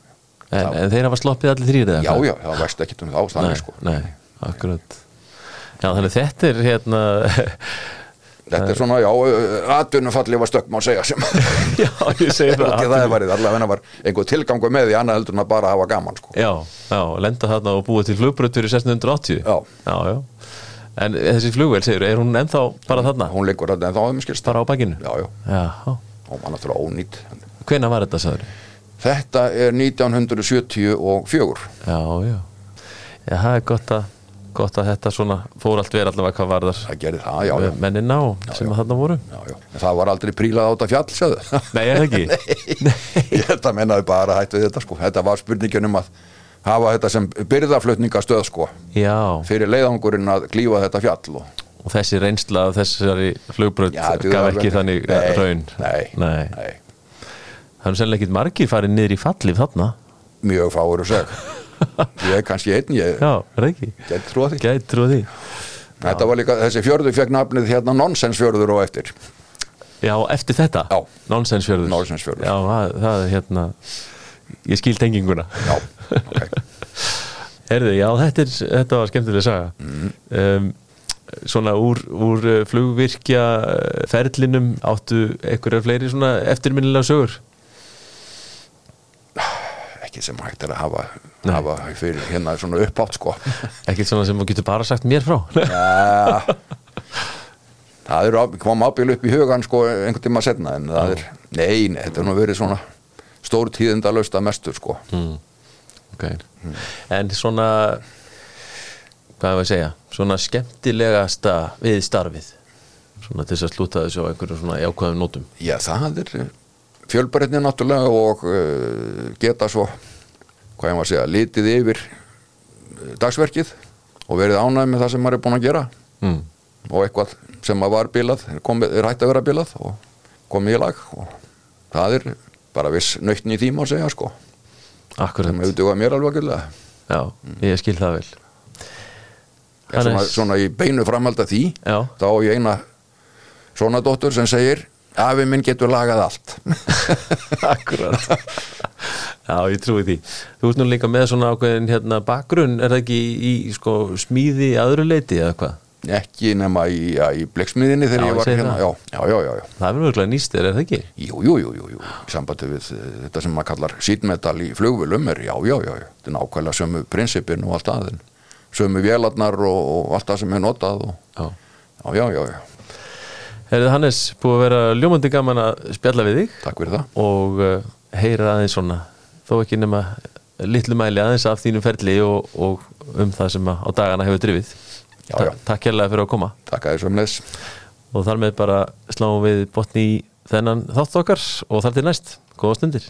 En, en þeir hafa sloppið allir þrýr eða já, já, það veist ekki um þá þannig sko. nei, akkurat. Já, þannig þetta er hérna þetta er svona, já, atvinnufalli var stökk má segja sem Já, ég segi það það er varðið, allavega var einhver tilgangu með því annað heldur en að bara hafa gaman sko. Já, já, lenda þarna og búa til flugbrötur í 1680 Já. já, já. En þessi flugvél, segir, er hún ennþá bara þarna? hún liggur þetta en þá hefum skilst. Bara á bakinu? já, já, Já, og mann náttúrulega ónýtt hvenær var þetta, sagður? Þetta er 1974 Já, já. Já, það er gott að gott að þetta svona fór allt verið allavega hvað varðar það gerði það, já, já, mennina og sem að þarna voru. Já, já. En það var aldrei prílað á þetta fjall, sjáðu Nei, er það ekki? ég held að mennaði bara hættu þetta sko. Þetta var spurningin um að hafa þetta sem byrðaflutningastöð sko. Já, fyrir leiðangurinn að klífa þetta fjall og og þessi reynsla af þessari flugbröð Já, gaf ekki þannig Nei, raun. nei, nei. nei, Það er sennilega ekki margir farið niður í fallið þarna. Mjög fáur að seg. Ég er kannski einn, ég Já, get trúa því. Gætur því. Þetta var líka, þessi fjörður fekk nafnið hérna nonsensfjörður og eftir. Já, eftir þetta? Já. Nonsensfjörður. Nonsensfjörður. Já, það, það er hérna Ég skil tenginguna. Já, ok. Herðu, já, þetta, er, þetta var skemmtilega saga. Mm. um, Svona úr, úr uh, flugvirkja ferlinum áttu einhverjar fleiri svona eftirminnilega sögur ekki sem hægt er að hafa, hafa fyrir hérna svona uppátt sko. Ekkert svona sem þú getur bara sagt mér frá. Já. Það er á, kom ábyggilega upp í hugan sko einhvern tíma setna en það er, nei, nei, þetta er nú verið svona stór tíðinda lausta mestur sko. Mm. okay. En svona hvað er að segja? Svona skemmtilegasta við starfið? Svona til þess að slúta þessu á einhverjum svona jákvæðum nótum? Já, það er fjölbreytni náttúrulega og uh, geta svo hvað ég maður að segja, litið yfir uh, dagsverkið og verið ánægð með það sem maður er búin að gera. Mm. og eitthvað sem að var bilað er, komið, er hægt að vera bilað og komið í lag og það er bara viss nöytni í tíma að segja sko. Akkurat, sem hefur dugað mér alveg að já, ég skil það vel. Svona, svona í beinu framhald að því Já. þá á ég eina svona dóttur sem segir afi minn getur lagað allt. Akkurat. Já, ég trúi því. Þú ert nú líka með svona ákveðin hérna bakgrunn er það ekki í, sko, smíði að öðru leiti eða hvað? ekki nema í, ja, í bleiksmiðinni þegar Já, ég var hérna. já, já, já, já, já. Það er mjög nýst er það ekki? Jú, jú, jú, jú, í sambandi við eh, þetta sem maður kallar sítmetal í flugvölum er já, já, já, þetta er nákvæmlega sömu prinsipin og allt aðeins, sömu vélarnar og, og allt það sem er notað og, Já. Já, já, já, já, Herðið Hannes, búið að vera ljómandi gaman að spjalla við þig. Takk fyrir það. Og uh, heyra aðeins svona þó ekki nema litlu mæli aðeins af þínum ferli og, og um það sem á dagana hefur drifið. Já, já. Takk kærlega fyrir að koma. Takk að þessum leis og þar með bara sláum við botni í þennan þátt okkar og þar til næst, góða stundir